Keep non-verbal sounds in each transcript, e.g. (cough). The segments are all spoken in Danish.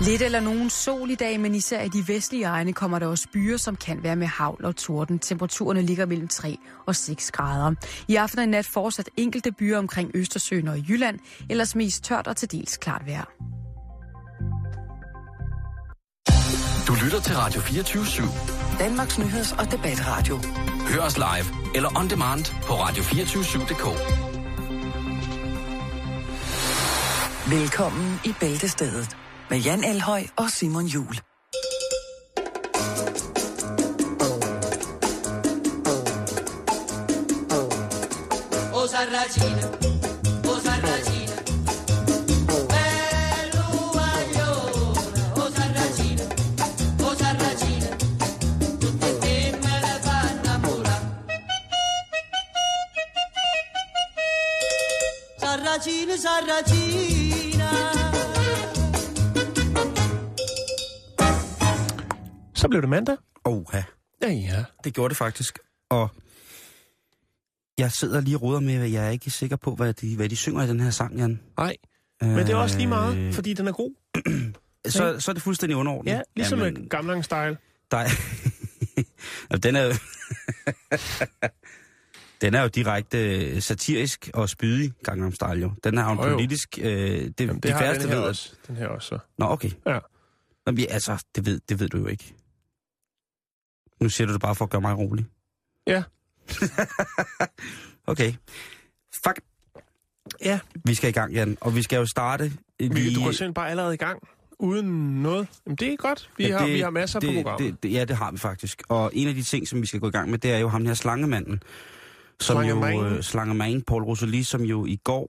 Lidt eller nogen sol i dag, men især i de vestlige egne kommer der også byer, som kan være med havl og torden. Temperaturerne ligger mellem 3 og 6 grader. I aften og i nat fortsat enkelte byer omkring Østersøen og Jylland, ellers mest tørt og til dels klart vejr. Du lytter til Radio 24 /7. Danmarks nyheds- og debatradio. Hør os live eller on demand på radio247.dk. Velkommen i Bæltestedet med Jan Elhøj og Simon Jul. O Sarracina, o Sarracina, bello guaglione, blev det mandag. Oha, Ja, ja. det gjorde det faktisk. Og jeg sidder lige og roder med, at jeg er ikke sikker på, hvad de, hvad de synger i den her sang, Jan. Nej, men det er også lige Øh, meget, fordi den er god. (clears throat) Så, så er det fuldstændig underordnet. Ja, ligesom Jamen, med gamlang style. Der er... Og den er jo... (laughs) den er jo direkte satirisk og spydig, Gangnam Style jo. Den er jo en jo. politisk... Øh, det, Jamen, det de færreste den her ved. også. Den her også. Så. Nå, okay. Ja. Nå, men, altså, det ved, det ved du jo ikke. Nu siger du det bare for at gøre mig rolig. Ja. (laughs) okay. Fuck. Ja. Vi skal i gang, Jan. Og vi skal jo starte Vi, du går simpelthen bare allerede i gang, uden noget. Jamen, det er godt. Vi, Ja, har, det- vi har masser det, på programmet. Det, det, ja, det har vi faktisk. Og en af de ting, som vi skal gå i gang med, det er jo ham her slangemanden. Som Slangemanden? jo, øh, slangemanden, Paul Rosalie, som jo i går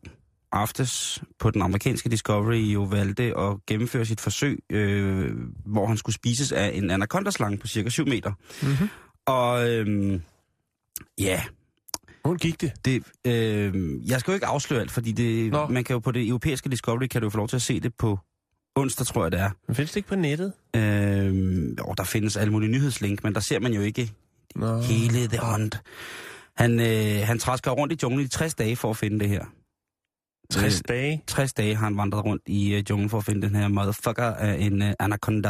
aftes på den amerikanske Discovery jo valgte at gennemføre sit forsøg, øh, hvor han skulle spises af en anaconda-slange på cirka 7 meter. Mhm. Og øhm, ja, Hun gik det. det, øh, jeg skal jo ikke afsløre alt, fordi det, Nå. man kan jo på det europæiske Discovery, kan du jo få lov til at se det på onsdag, tror jeg det er. Men findes det ikke på nettet? Øh, og der findes alle mulige nyhedslink, men der ser man jo ikke Nå. hele the hunt. Han, øh, han træsker rundt i junglen i 60 dage for at finde det her. 60 Øh, dage. 60 dage har han vandret rundt i øh, junglen for at finde den her motherfucker af en øh, anaconda.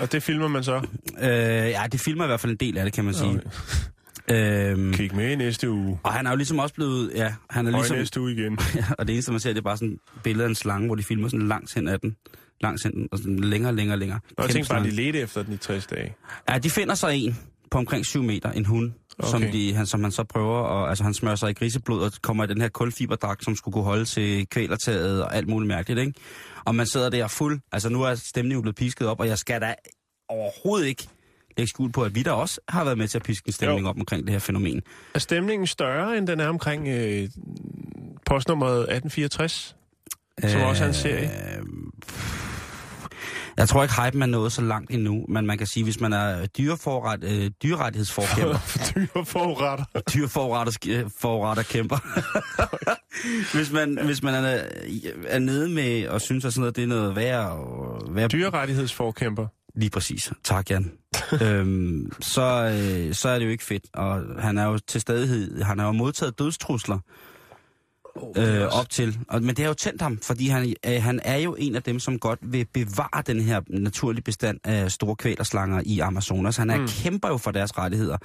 Og det filmer man så. Øh, ja, det filmer i hvert fald en del af det, kan man sige. Okay. Øhm, Kig med i næste uge. og han er jo ligesom også blevet... Ja, han er Og ligesom... næste uge igen. (laughs) Ja, og det eneste, man ser, det er bare sådan et billede af en slange, hvor de filmer sådan langs hen af den. Langs hen den, og sådan længere, længere, længere. Og jeg tænkte bare, at de ledte efter den i 60 dage. Ja, de finder så en på omkring 7 meter, en hund, okay. som, de, han, som han så prøver, og altså han smører sig i griseblod og kommer i den her kulfiberdragt, som skulle kunne holde til kvælertaget og alt muligt mærkeligt, ikke? Og man sidder der fuld, altså nu er stemningen blevet pisket op, og jeg skal da overhovedet ikke lægge skuld på, at vi der også har været med til at piske en stemning Jo. op omkring det her fænomen. Er stemningen større, end den er omkring øh, postnummeret 1864? Som også er en serie. Øh, Jeg tror ikke, hypen er nået så langt endnu, men man kan sige, hvis man er dyreforret, øh, dyrerettighedsforkæmper, (laughs) Dyre forretter. dyreforretter (laughs) forretter kæmper. (laughs) hvis, man, hvis man er, er nede med og synes, at sådan noget, det er noget værd, og Dyrerettighedsforkæmper. Lige præcis. Tak, Jan. øhm, så, øh, så er det jo ikke fedt. Og han er jo til stadighed, han har jo modtaget dødstrusler øh, op til. Og, men det har jo tændt ham, fordi han, øh, han er jo en af dem, som godt vil bevare den her naturlige bestand af store kvælerslanger i Amazonas. Han er mm. kæmper jo for deres rettigheder.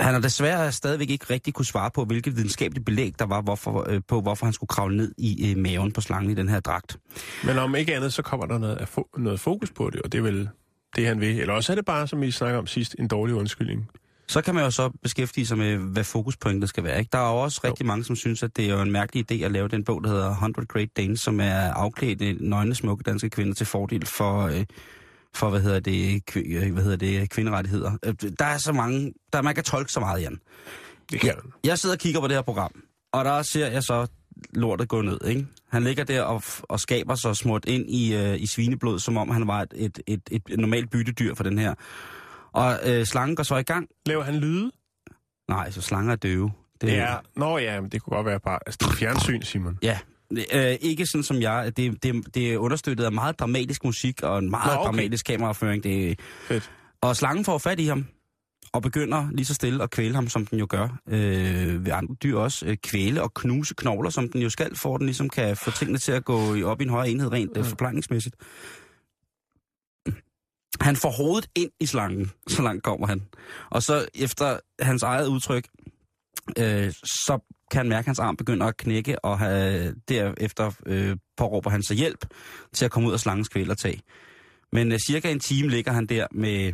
Han har desværre stadigvæk ikke rigtig kunne svare på, hvilket videnskabeligt belæg der var hvorfor, øh, på, hvorfor han skulle kravle ned i øh, maven på slangen i den her dragt. Men om ikke andet, så kommer der noget, noget fokus på det, og det er vel det, han vil. Eller også er det bare, som vi snakker om sidst, en dårlig undskyldning. Så kan man jo så beskæftige sig med, hvad fokuspunktet skal være. Ikke? Der er jo også Jo. rigtig mange, som synes, at det er jo en mærkelig idé at lave den bog, der hedder 100 Great Danes, som er afklædt nøgne, smukke danske kvinder til fordel for, øh, for hvad hedder det, kv- øh, hvad hedder det, kvinderettigheder. Øh, Der er så mange, der man kan tolke så meget, Jan. Det kan. Jeg sidder og kigger på det her program, og der ser jeg så lortet gå ned, ikke? Han ligger der og, og skaber sig smurt ind i, øh, i svineblod, som om han var et, et, et, et normalt byttedyr for den her. Og øh, slangen går så i gang. Laver han lyde? Nej, så slanger er døve. Det, Ja. Nå ja, men det kunne godt være bare... Altså, det er fjernsyn, Simon. Ja, øh, ikke sådan som jeg. Det, det, det er understøttet af meget dramatisk musik og en meget Nå, okay. dramatisk kameraføring. Det, Fedt. og slangen får fat i ham og begynder lige så stille at kvæle ham, som den jo gør øh, ved andre dyr også. Øh, kvæle og knuse knogler, som den jo skal, for den ligesom kan få tingene til at gå i- op i en højere enhed rent øh, forplejningsmæssigt. Han får hovedet ind i slangen, så langt kommer han. Og så efter hans eget udtryk, øh, så kan han mærke, at hans arm begynder at knække, og have, derefter øh, påråber han sig hjælp til at komme ud af slangens kvælertag. Men øh, cirka en time ligger han der med,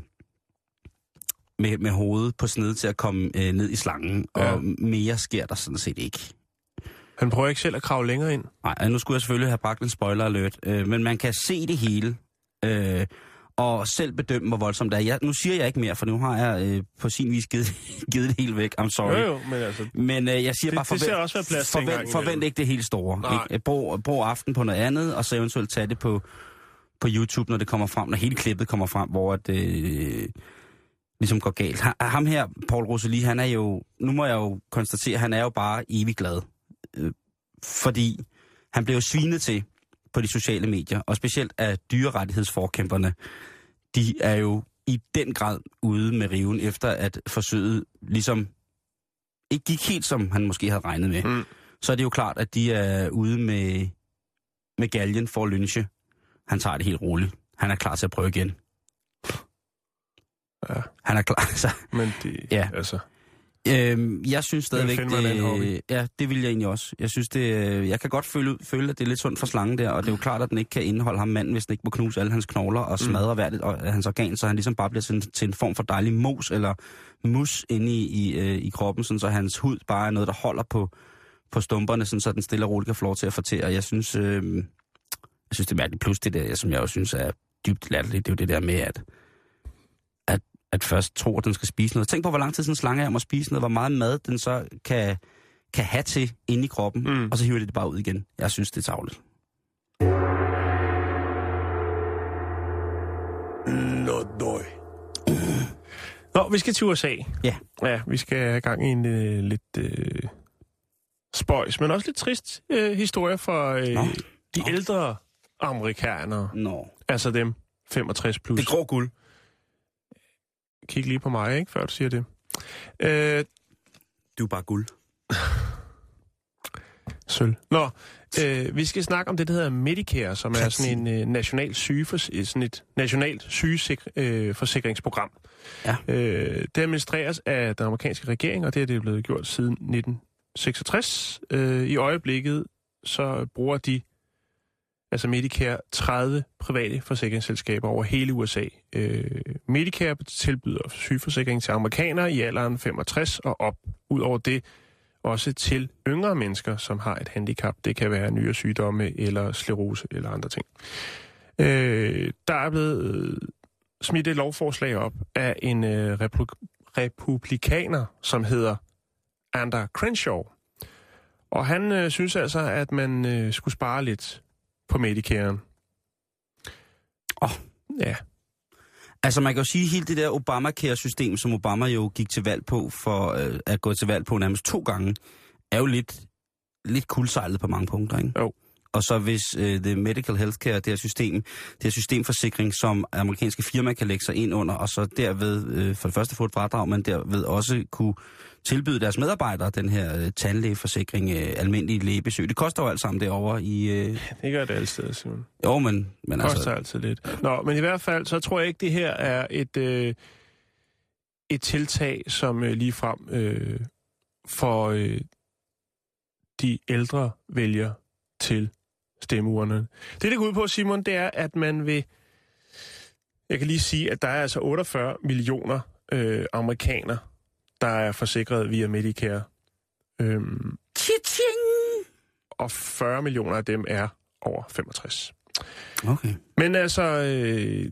med, med hovedet på sned til at komme øh, ned i slangen, Ja. og mere sker der sådan set ikke. Han prøver ikke selv at kravle længere ind. Nej, nu skulle jeg selvfølgelig have bragt en spoiler alert, øh, men man kan se det hele, øh, og selv bedømme, hvor voldsomt det er. Jeg, nu siger jeg ikke mere, for nu har jeg øh, på sin vis givet, (laughs) givet det helt væk. I'm sorry. Jo, jo, men altså... Men øh, jeg siger Det- bare, det forvent, skal også plads forvent, forvent ikke det helt store. Nej. Ikke? Brug, brug aften på noget andet, og så eventuelt tage det på, på YouTube, når det kommer frem, når hele klippet kommer frem, hvor det øh, ligesom går galt. Ha- Ham her, Paul Rosalie, han er jo, nu må jeg jo konstatere, han er jo bare evig glad. Øh, fordi han blev jo svinet til på de sociale medier, og specielt af dyrerettighedsforkæmperne. De er jo i den grad ude med riven, efter at forsøget ligesom ikke gik helt, som han måske havde regnet med. Mm. Så er det jo klart, at de er ude med, med galgen for at lynche. Han tager det helt roligt. Han er klar til at prøve igen. Ja, Han er klar. (laughs) Så, men det... Ja. Altså, øhm, jeg synes stadigvæk, det, ja, det vil jeg egentlig også. Jeg synes det, øh, jeg kan godt føle, føle, at det er lidt sundt for slangen der, og det er jo klart, at den ikke kan indeholde ham manden, hvis den ikke må knuse alle hans knogler og smadre mm. hvert et- af hans organ, så han ligesom bare bliver til, til en form for dejlig mos eller mus inde i, i, øh, i kroppen, sådan, så hans hud bare er noget, der holder på, på stumperne, sådan, så den stille og roligt kan få lov til at fortære. Jeg synes, øh, jeg synes det er mærkeligt. Plus det der, som jeg jo synes er dybt latterligt, det er jo det der med, at, at, først tro, at den skal spise noget. Tænk på, hvor lang tid sådan en slange er om at spise noget, hvor meget mad den så kan, kan have til inde i kroppen, Mm. mm. og så hiver det det bare ud igen. Jeg synes, det er tavligt. Nå, døj. Nå, vi skal til USA. Ja. Ja, vi skal have gang i en øh, lidt øh, spøjs, men også lidt trist øh, historie for øh, Nå. de Nå. ældre amerikanere. Nå. Altså dem 65 plus. Det grå guld. Kig lige på mig, ikke, før du siger det. Øh, Du er bare guld. Sølv. Nå, øh, vi skal snakke om det, der hedder Medicare, som er sådan en øh, national sygefor, sådan et nationalt sygeforsikringsprogram. Ja. Øh, det administreres af den amerikanske regering, og det er det blevet gjort siden 1966. Øh, I øjeblikket så bruger de, altså Medicare, 30 private forsikringsselskaber over hele USA. Øh, Medicare tilbyder sygeforsikring til amerikanere i alderen 65 og op. Udover det også til yngre mennesker, som har et handicap. Det kan være nyere sygdomme eller sklerose eller andre ting. Øh, der er blevet øh, smidt et lovforslag op af en øh, replu- republikaner, som hedder Ander Crenshaw. Og han øh, synes altså, at man øh, skulle spare lidt på Medicaren. Åh. Ja, Altså man kan jo sige, at hele det der Obamacare-system, som Obama jo gik til valg på, for øh, at gå til valg på nærmest to gange, er jo lidt, lidt kuldsejlet på mange punkter, ikke? Jo. Og så hvis øh, det medical healthcare, det her system, det her systemforsikring, som amerikanske firmaer kan lægge sig ind under, og så derved øh, for det første få et fradrag, men derved også kunne tilbyde deres medarbejdere den her øh, tandlægeforsikring, øh, almindelig lægebesøg. Det koster jo alt sammen derovre i... Øh, det gør det steder, Simon. jo, men, men Det koster altså... altid lidt. Nå, men i hvert fald, så tror jeg ikke, det her er et, øh, et tiltag, som øh, ligefrem øh, for øh, de ældre vælger til stemmeurnerne. Det, det går ud på, Simon, det er, at man vil... Jeg kan lige sige, at der er altså 48 millioner øh, amerikaner, der er forsikret via Medicare. Øhm, og 40 millioner af dem er over 65. Okay. Men altså, øh,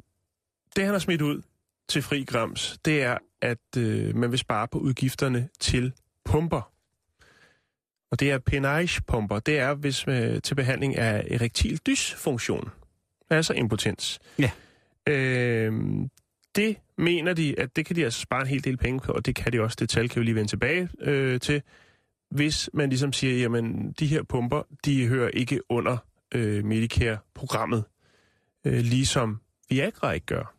det han har smidt ud til Fri Grams, det er, at øh, man vil spare på udgifterne til pumper. Og det er penage-pumper. Det er hvis øh, til behandling af erektil dysfunktion. Altså impotens. Ja. Øh, det mener de, at det kan de altså spare en hel del penge på, og det kan de også. Det tal kan vi lige vende tilbage øh, til. Hvis man ligesom siger, jamen de her pumper, de hører ikke under øh, Medicare-programmet, øh, ligesom Viagra ikke gør.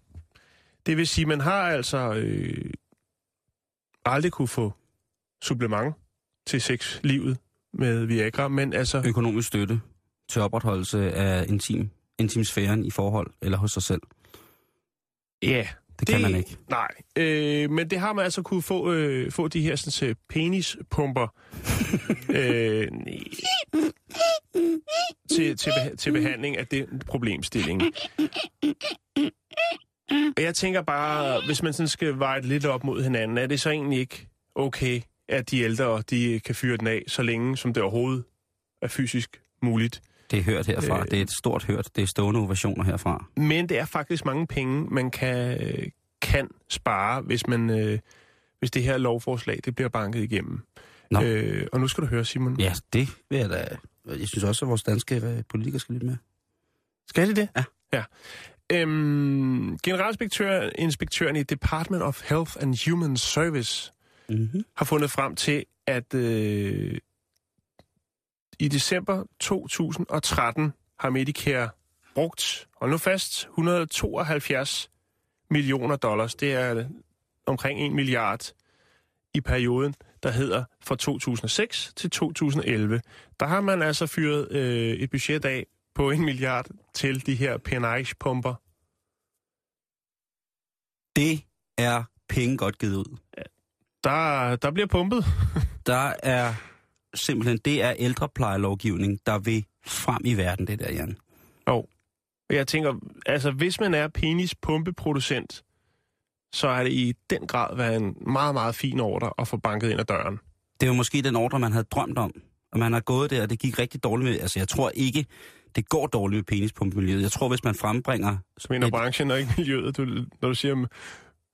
Det vil sige, man har altså øh, aldrig kunne få supplement til sexlivet med Viagra, men altså, økonomisk støtte til opretholdelse af intim, intimsfæren i forhold eller hos sig selv. Ja, Det kan man ikke. Nej, øh, men det har man altså kunne få, øh, få de her sådan, så penispumper (laughs) øh, til, til, beha- til behandling af den problemstilling. Og jeg tænker bare, hvis man sådan skal veje det lidt op mod hinanden, er det så egentlig ikke okay, at de ældre de kan fyre den af, så længe som det overhovedet er fysisk muligt. Det er hørt herfra. Øh. Det er et stort hørt. Det er stående ovationer herfra. Men det er faktisk mange penge, man kan, kan spare, hvis, man, øh, hvis det her lovforslag det bliver banket igennem. Nå. Øh, og nu skal du høre, Simon. Ja, det vil jeg da... Jeg synes også, at vores danske øh, politikere skal lytte med. Skal de det? Ja. ja. Øhm, Generalinspektøren i Department of Health and Human Service Mm-hmm. har fundet frem til, at øh, i december 2013 har Medicare brugt, hold nu fast, 172 millioner dollars. Det er omkring 1 milliard i perioden, der hedder fra 2006 til 2011. Der har man altså fyret øh, et budget af på 1 milliard til de her penage-pumper. Det er penge godt givet ud. Der, der bliver pumpet. (laughs) Der er simpelthen, det er ældreplejelovgivning, der vil frem i verden, det der, Jan. Og jeg tænker, altså hvis man er penispumpeproducent, så er det i den grad været en meget, meget fin ordre at få banket ind ad døren. Det er jo måske den ordre, man havde drømt om. Og man har gået der, og det gik rigtig dårligt med... Altså, jeg tror ikke, det går dårligt med penispumpemiljøet. Jeg tror, hvis man frembringer... Som en af Et- branchen og ikke miljøet. Du, når, du siger,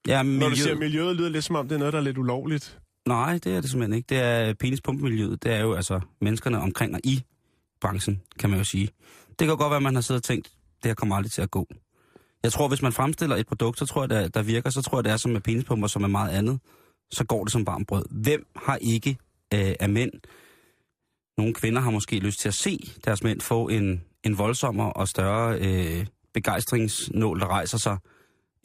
Ja, når du siger miljøet, lyder det lidt som om, det er noget, der er lidt ulovligt. nej, det er det simpelthen ikke. Det er penispumpemiljøet. Det er jo altså menneskerne omkring og i branchen, kan man jo sige. Det kan godt være, at man har siddet og tænkt, det her kommer aldrig til at gå. Jeg tror, hvis man fremstiller et produkt, så tror jeg, der, der virker, så tror jeg, det er som med penispumper, som er meget andet. Så går det som varmt brød. Hvem har ikke øh, af mænd nogle kvinder har måske lyst til at se deres mænd få en, en voldsommere og større øh, begejstringsnål, der rejser sig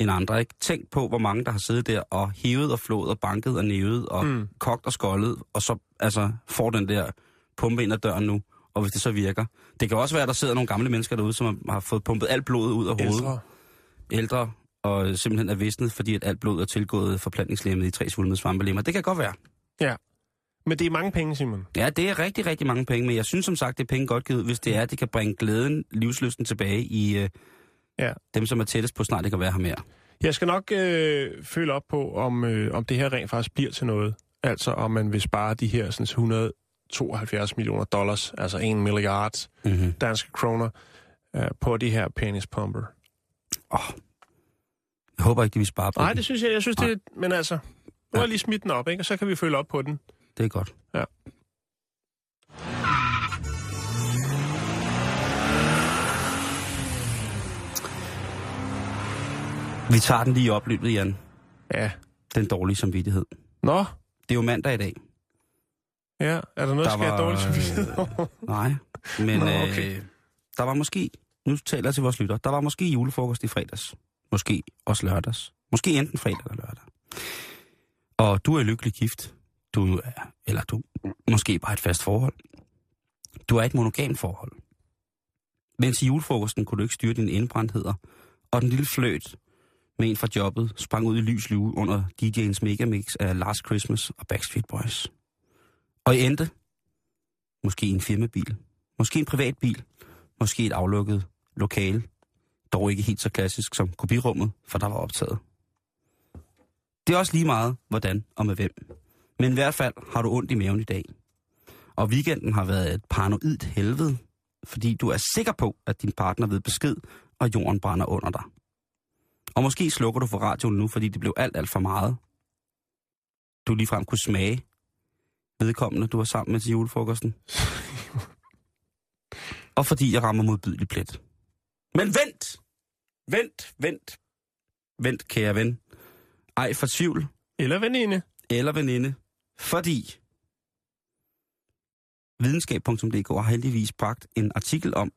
end andre. Ikke? Tænk på, hvor mange der har siddet der og hivet og flået og banket og nævet og Mm. kogt og skoldet, og så altså, får den der pumpe ind ad døren nu, og hvis det så virker. Det kan også være, at der sidder nogle gamle mennesker derude, som har- fået pumpet alt blodet ud af hovedet. Ældre. Ældre og simpelthen er visnet, fordi at alt blod er tilgået forplantningslemmet i tre svulmede svampelemmer. Det kan godt være. Men det er mange penge, Simon. Ja, det er rigtig, rigtig mange penge, men jeg synes som sagt, det er penge godt givet, hvis det er, at det kan bringe glæden, livslysten tilbage i øh, Ja. dem, som er tættest på snart, det kan være her mere. Jeg skal nok øh, følge op på, om, øh, om det her rent faktisk bliver til noget. Altså om man vil spare de her sådan, 172 millioner dollars, altså 1 milliard Mm-hmm. danske kroner, øh, på de her penispumper. Oh. Jeg håber ikke, de vil spare på Nej, det synes jeg. Jeg synes, det er... Men altså, nu har jeg lige smidt den op, ikke? Og så kan vi følge op på den. det er godt. Ja. Vi tager den lige i opløbet, Jan. Ja. Den dårlige samvittighed. Nå, Det er jo mandag i dag. ja. Er der noget, der skal var, dårligt samvittighed øh, (laughs) over? Nej, men Nå, Nå, okay. øh, der var måske, nu taler jeg til vores lytter, der var måske julefrokost i fredags. Måske også lørdags. Måske enten fredag eller lørdag. Og du er lykkelig gift. Du er, eller du måske bare et fast forhold. Du er et monogamt forhold. Mens i julefrokosten kunne du ikke styre dine indbrændtheder, og den lille fløjt med en fra jobbet sprang ud i lys lue under DJ'ens megamix af Last Christmas og Backstreet Boys. Og I endte måske en firmabil, måske en privatbil, måske et aflukket lokale, dog ikke helt så klassisk som kopirummet, for der var optaget. Det er også lige meget, hvordan og med hvem. Men i hvert fald har du ondt i maven i dag. Og weekenden har været et paranoidt helvede, fordi du er sikker på, at din partner ved besked, og jorden brænder under dig. Og måske slukker du for radioen nu, fordi det blev alt, alt for meget. Du ligefrem kunne smage vedkommende, du var sammen med til julefrokosten. (laughs) og fordi jeg rammer modbydelig plet. Men vent! Vent, vent. Vent, kære ven. Ej for tvivl Eller veninde. eller veninde. Fordi videnskab.dk har heldigvis bragt en artikel om,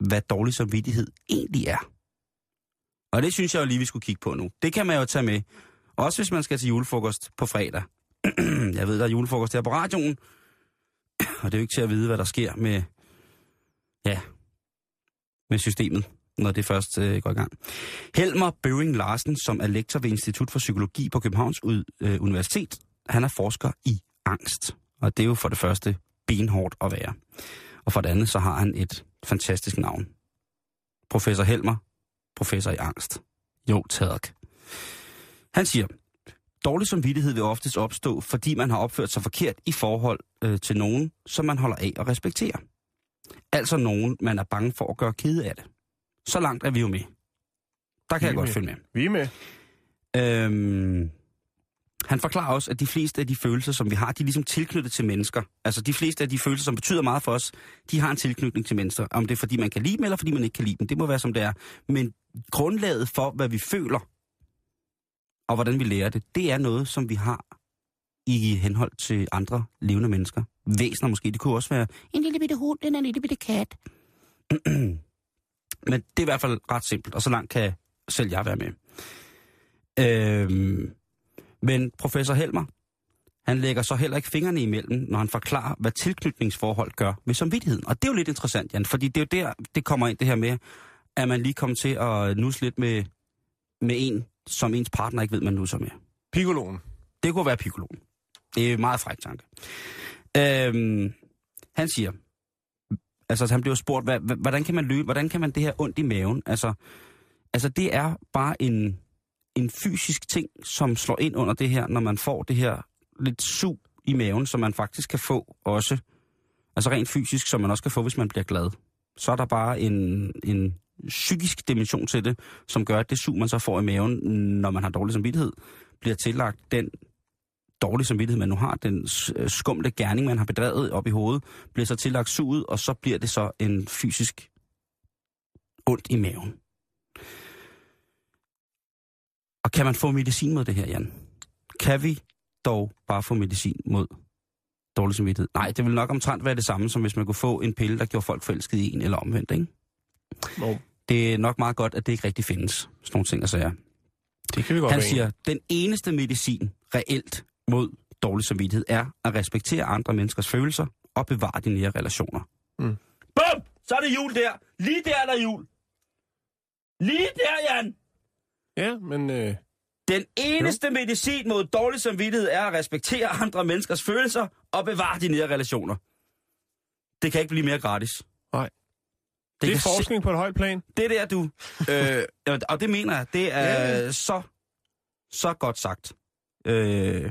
hvad dårlig samvittighed egentlig er. Og det synes jeg jo lige, vi skulle kigge på nu. Det kan man jo tage med. Også hvis man skal til julefrokost på fredag. (clears throat) jeg ved, der er julefrokost her på radioen. (clears throat) Og det er jo ikke til at vide, hvad der sker med, ja, med systemet. når det først øh, går i gang. Helmer Bøving Larsen, som er lektor ved Institut for Psykologi på Københavns ud, øh, Universitet, han er forsker i angst. Og det er jo for det første benhårdt at være. Og for det andet, så har han et fantastisk navn. Professor Helmer, professor i angst. Jo, tak. Han siger, dårlig samvittighed vil oftest opstå, fordi man har opført sig forkert i forhold øh, til nogen, som man holder af og respekterer. Altså nogen, man er bange for at gøre kede af det. Så langt er vi jo med. Der kan Vi jeg godt med. følge med. Vi er med. Øhm, han forklarer også, at de fleste af de følelser, som vi har, de er ligesom tilknyttet til mennesker. Altså de fleste af de følelser, som betyder meget for os, de har en tilknytning til mennesker. Om det er, fordi man kan lide dem, eller fordi man ikke kan lide dem. Det må være, som det er. Men grundlaget for, hvad vi føler, og hvordan vi lærer det, det er noget, som vi har i henhold til andre levende mennesker. Væsener måske. Det kunne også være en lille bitte hund, eller en lille bitte kat. (clears throat) Men det er i hvert fald ret simpelt, og så langt kan selv jeg være med. Øhm, men professor Helmer, han lægger så heller ikke fingrene imellem, når han forklarer, hvad tilknytningsforhold gør ved samvittigheden. Og det er jo lidt interessant, Jan, fordi det er jo der, det kommer ind det her med, at man lige kommer til at nusse lidt med, med en, som ens partner ikke ved, man nusser med. Piccoloen. Det kunne være piccoloen. Det er en meget fræk tanke. Øhm, han siger, altså han bliver spurgt, hvad, hvordan kan man løbe, hvordan kan man det her ondt i maven? Altså, altså det er bare en, en fysisk ting, som slår ind under det her, når man får det her lidt sug i maven, som man faktisk kan få også, altså rent fysisk, som man også kan få, hvis man bliver glad. Så er der bare en, en psykisk dimension til det, som gør, at det sug, man så får i maven, når man har dårlig samvittighed, bliver tillagt den dårlige samvittighed, man nu har, den øh, skumle gerning, man har bedrevet op i hovedet, bliver så tillagt suget, og så bliver det så en fysisk ondt i maven. Og kan man få medicin mod det her, Jan? Kan vi dog bare få medicin mod dårlig samvittighed? Nej, det vil nok omtrent være det samme, som hvis man kunne få en pille, der gjorde folk forelsket i en, eller omvendt, ikke? Nå, Det er nok meget godt, at det ikke rigtig findes, sådan nogle ting at sige. det kan vi godt Han være siger, den eneste medicin reelt mod dårlig samvittighed er at respektere andre menneskers følelser og bevare de nære relationer. Mm. Bum! Så er det jul der. Lige der er der jul. Lige der, Jan. Ja, men øh, Den eneste medicin mod dårlig samvittighed er at respektere andre menneskers følelser og bevare de nære relationer. Det kan ikke blive mere gratis. Nej. Det, det er forskning på et højt plan. det der, du. (laughs) øh, og det mener jeg, det er Ja, ja. så, så godt sagt. Øh,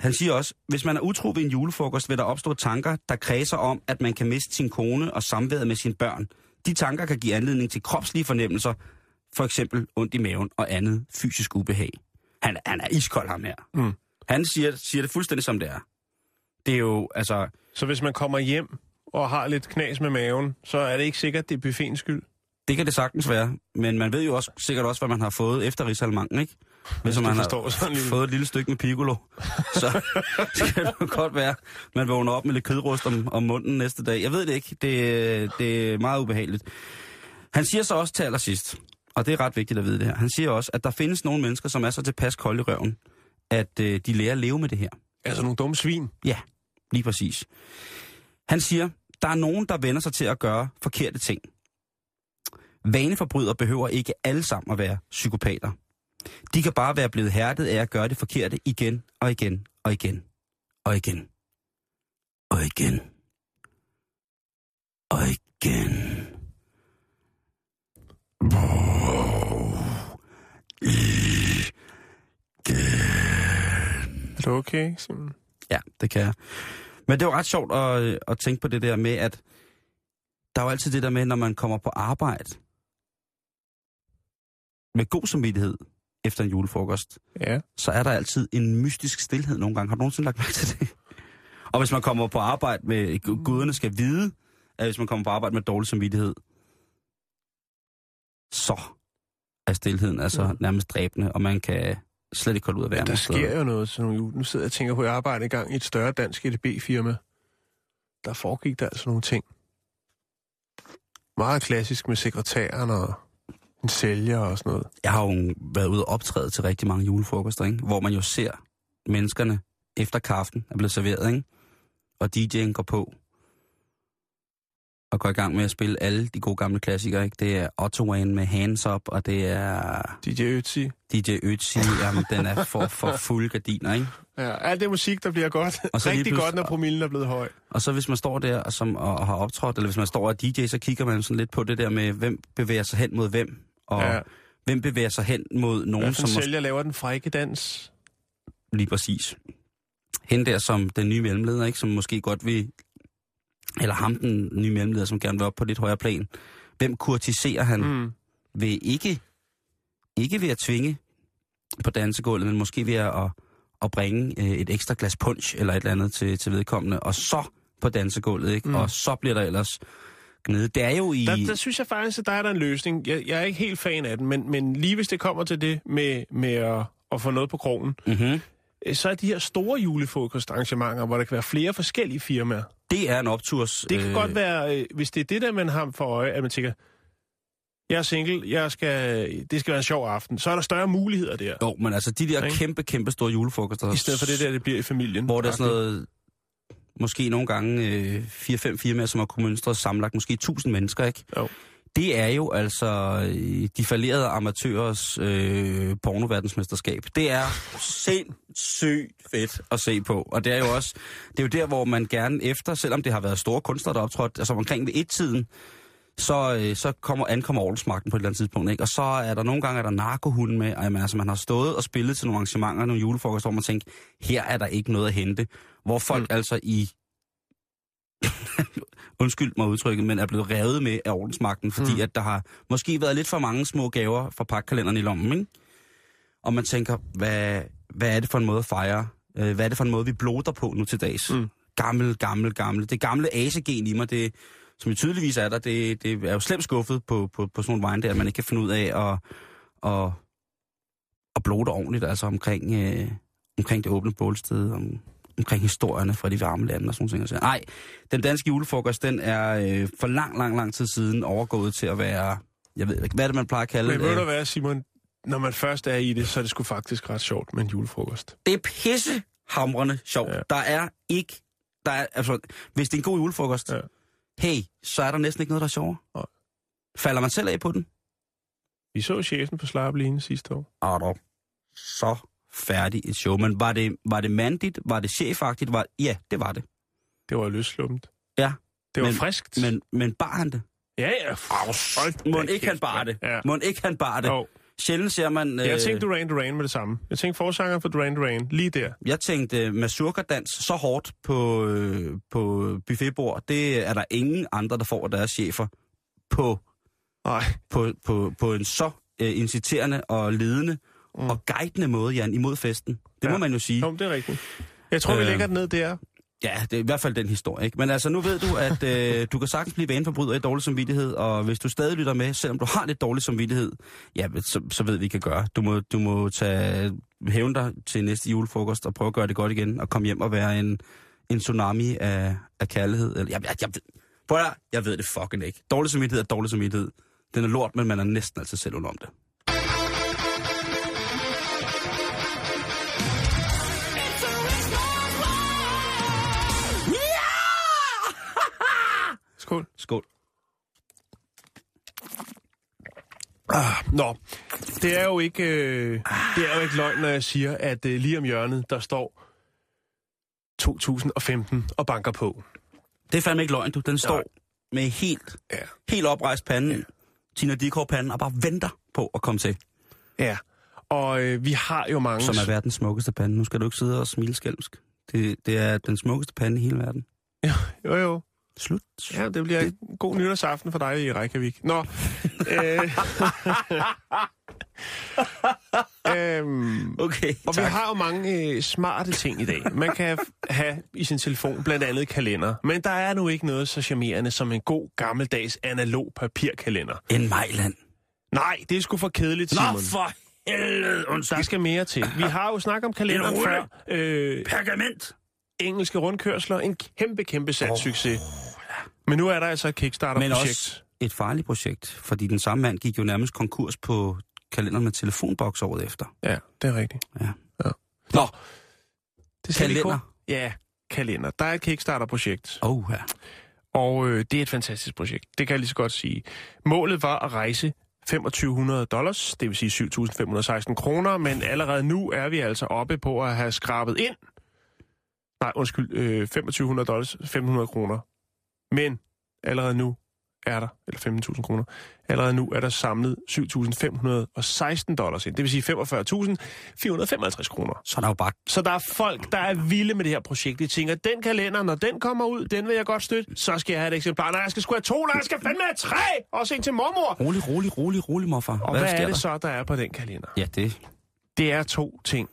han siger også, hvis man er utro ved en julefrokost, vil der opstå tanker, der kredser om, at man kan miste sin kone og samværet med sine børn. De tanker kan give anledning til kropslige fornemmelser, for eksempel ondt i maven og andet fysisk ubehag. Han, han er iskold, ham her. Mm. Han siger, siger det fuldstændig som det er. Det er jo, altså, Så hvis man kommer hjem og har lidt knas med maven, så er det ikke sikkert, det er buffetens skyld. Det kan det sagtens være, men man ved jo også sikkert også, hvad man har fået efter Rigsalmangen, ikke? Hvis man har sådan lige. fået et lille stykke med piccolo, (laughs) så kan det godt være, man vågner op med lidt kødrust om, om munden næste dag. Jeg ved det ikke. Det, det er meget ubehageligt. Han siger så også til allersidst, og det er ret vigtigt at vide det her, han siger også, at der findes nogle mennesker, som er så tilpas kolde i røven, at øh, de lærer at leve med det her. Altså nogle dumme svin. Ja, lige præcis. Han siger, der er nogen, der vender sig til at gøre forkerte ting. Vaneforbrydere behøver ikke alle sammen at være psykopater. De kan bare være blevet hærdet af at gøre det forkerte igen og igen og igen og igen og igen og igen. Er du okay, Simon? Ja, det kan jeg. Men det var ret sjovt at, at tænke på det der med, at der er jo altid det der med, når man kommer på arbejde med god samvittighed efter en julefrokost, Ja. så er der altid en mystisk stillhed nogle gange. Har du nogensinde lagt mærke til det? (laughs) Og hvis man kommer på arbejde med, gu- guderne skal vide, at hvis man kommer på arbejde med dårlig samvittighed, så er stillheden altså nærmest dræbende, og man kan slet ikke holde ud af være Der steder. sker jo noget til nogle jul. Nu sidder jeg og tænker på, at jeg arbejder i gang i et større dansk EDB-firma. Der foregik der altså nogle ting. Meget klassisk med sekretæren og en sælger og sådan noget. Jeg har jo været ude og optræde til rigtig mange julefrokoster, ikke? hvor man jo ser menneskerne efter kaffen er blevet serveret, ikke? og DJ'en går på. Og går i gang med at spille alle de gode gamle klassikere. Ikke? Det er Ottowan med Hands Up, og det er DJ Ötzi. DJ Ötzi. (laughs) Jamen, den er for, for fulde gardiner, ikke? Ja, alt det musik, der bliver godt. Og så Rigtig godt, når promillen er blevet høj. Og så hvis man står der og, som, og, har optrådt, eller hvis man står og er DJ, så kigger man sådan lidt på det der med, hvem bevæger sig hen mod hvem, og Ja. hvem bevæger sig hen mod nogen, som måske sælger laver den frække dans? lige præcis. Hende der som den nye mellemleder, ikke, som måske godt vil, eller ham den nye mellemleder, som gerne vil op på lidt højere plan. Hvem kurtiserer han mm. Ved ikke, ikke ved at tvinge på dansegulvet, men måske ved at, at bringe øh, et ekstra glas punch eller et eller andet til, til vedkommende, og så på dansegulvet, ikke? Mm. Og så bliver der ellers gnide. Det er jo i... Der, der synes jeg faktisk, at der er der en løsning. Jeg, jeg er ikke helt fan af den, men, men lige hvis det kommer til det med, med at, at få noget på krogen, Mm-hmm. så er de her store julefrokostarrangementer, hvor der kan være flere forskellige firmaer. Det er en opturs... Det kan øh... godt være, øh, hvis det er det der, man har for øje, at man tænker, jeg er single, jeg skal, det skal være en sjov aften, så er der større muligheder der. Jo, men altså de der Ikke? kæmpe, kæmpe store julefrokoster... I stedet for det der, det bliver i familien. Hvor der er sådan noget, måske nogle gange øh, 4-5 firmaer, som har kunnet mønstre sammenlagt måske 1000 mennesker, ikke? Jo. Det er jo altså øh, de falderede amatørers øh, pornoverdensmesterskab. Det er sindssygt fedt at se på. Og det er jo også, det er jo der, hvor man gerne efter, selvom det har været store kunstnere, der er optrådt, altså omkring ved et-tiden, så, øh, så kommer, ankommer ordensmagten på et eller andet tidspunkt. Ikke? Og så er der nogle gange er der narkohunde med. Jamen, altså, man har stået og spillet til nogle arrangementer, nogle julefrokoster, hvor man tænker, her er der ikke noget at hente. Hvor folk mm. altså i... (laughs) Undskyld mig udtrykket, men er blevet revet med af ordensmagten, fordi mm. at der har måske været lidt for mange små gaver fra pakkalenderen i lommen, ikke? Og man tænker, hvad, hvad er det for en måde at fejre? Øh, hvad er det for en måde, vi bloder på nu til dags? Mm. Gammel, gammel, gammel. Det gamle asegen i mig, det, som jo tydeligvis er der, det, det er jo slemt skuffet på, på, på sådan nogle vejen der, at man ikke kan finde ud af at, at, at blote ordentligt, altså omkring, øh, omkring det åbne bålsted, om, omkring historierne fra de varme lande og sådan nogle ting. Nej, den danske julefrokost, den er øh, for lang, lang, lang tid siden overgået til at være, jeg ved ikke, hvad er det, man plejer at kalde Men ved det? du hvad, Simon? Når man først er i det, så er det sgu faktisk ret sjovt med en julefrokost. Det er pisse hamrende sjovt. Ja. Der er ikke, der er, altså, hvis det er en god julefrokost, Ja. hey, så er der næsten ikke noget, der er sjovere. Nej. Falder man selv af på den? Vi så chefen på Slappeline sidste år. er så færdig et show. Men var det, var det mandigt? Var det chefagtigt? Var, ja, det var det. Det var løslumt. Ja, Det var Men- friskt. men, men bar han det? Ja, ja. Hold Må ikke han mand. det? Ja. Må ikke han bare det? Jo. Sjældent ser man... Jeg øh, tænkte Duran Duran med det samme. Jeg tænkte forsangeren for Duran Duran, lige der. jeg tænkte mazurka-dans så hårdt på, øh, på buffetbord. Det er der ingen andre, der får deres chefer på, Nej. på, på, på en så øh, inciterende og ledende Mm. og guidende måde, Jan, imod festen. Det Ja. må man jo sige. Jo, det er rigtigt. Jeg tror, vi Øh. lægger den ned der. Ja, det er i hvert fald den historie, ikke? Men altså, nu ved du, at øh, (laughs) du kan sagtens blive vaneforbryder i dårlig samvittighed, og hvis du stadig lytter med, selvom du har lidt dårlig samvittighed, ja, så, så ved vi, vi kan gøre. Du må, du må tage hævn dig til næste julefrokost og prøve at gøre det godt igen, og komme hjem og være en, en tsunami af, af kærlighed. Eller, jeg, jeg, jeg, prøv at, jeg ved det fucking ikke. Dårlig samvittighed er dårlig samvittighed. Den er lort, men man er næsten altid selv om det. Skål. Skål. Ah, nå, det er jo ikke, øh, det er jo ikke løgn, når jeg siger, at øh, lige om hjørnet, der står 2015 og banker på. Det er fandme ikke løgn, du. Den står med helt, Ja. helt oprejst panden, Tina Dickow panden, og bare venter på at komme til. Ja, og øh, vi har jo mange... Som er verdens smukkeste pande. Nu skal du ikke sidde og smile skælmsk. Det, det er den smukkeste pande i hele verden. (laughs) Jo, jo. Slut. Ja, det bliver en god nytårsaften for dig i Reykjavik. Nå. (laughs) øh, (laughs) øhm, Okay, og vi har jo mange øh, smarte ting i dag. Man kan have i sin telefon blandt andet kalender. Men der er nu ikke noget så charmerende som en god gammeldags analog papirkalender. En Mejland. Nej, det er sgu for kedeligt, Simon. Nå, for helvede, Der undskyld. skal mere til. Vi har jo snakket om kalenderen før. Øh, Pergament. Engelske rundkørsler. En kæmpe, kæmpe salgssucces. Men nu er der altså et Men Kickstarter-projekt. også et farligt projekt, fordi den samme mand gik jo nærmest konkurs på kalenderen med telefonboks året efter. Ja, det er rigtigt. Ja. ja. Nå, Det lige kalender. Ja, kalender. Der er et Kickstarter-projekt. Oh, ja. Og øh, det er et fantastisk projekt. Det kan jeg lige så godt sige. Målet var at rejse 2500 dollars, det vil sige 7.516 kroner, men allerede nu er vi altså oppe på at have skrabet ind. Nej, undskyld, øh, 2500 dollars, 500 kroner. Men allerede nu er der, eller 15.000 kroner, allerede nu er der samlet 7.516 dollars ind. Det vil sige 45.455 kroner. Så er der jo bare... Så der er folk, der er vilde med det her projekt. De tænker, den kalender, når den kommer ud, den vil jeg godt støtte. Så skal jeg have et eksemplar. Nej, jeg skal sgu have to, nej, jeg skal fandme have tre. Også en til mormor. Rolig, rolig, rolig, rolig, morfar. Og hvad, hvad er det der? så, der er på den kalender? Ja, det... Det er to ting.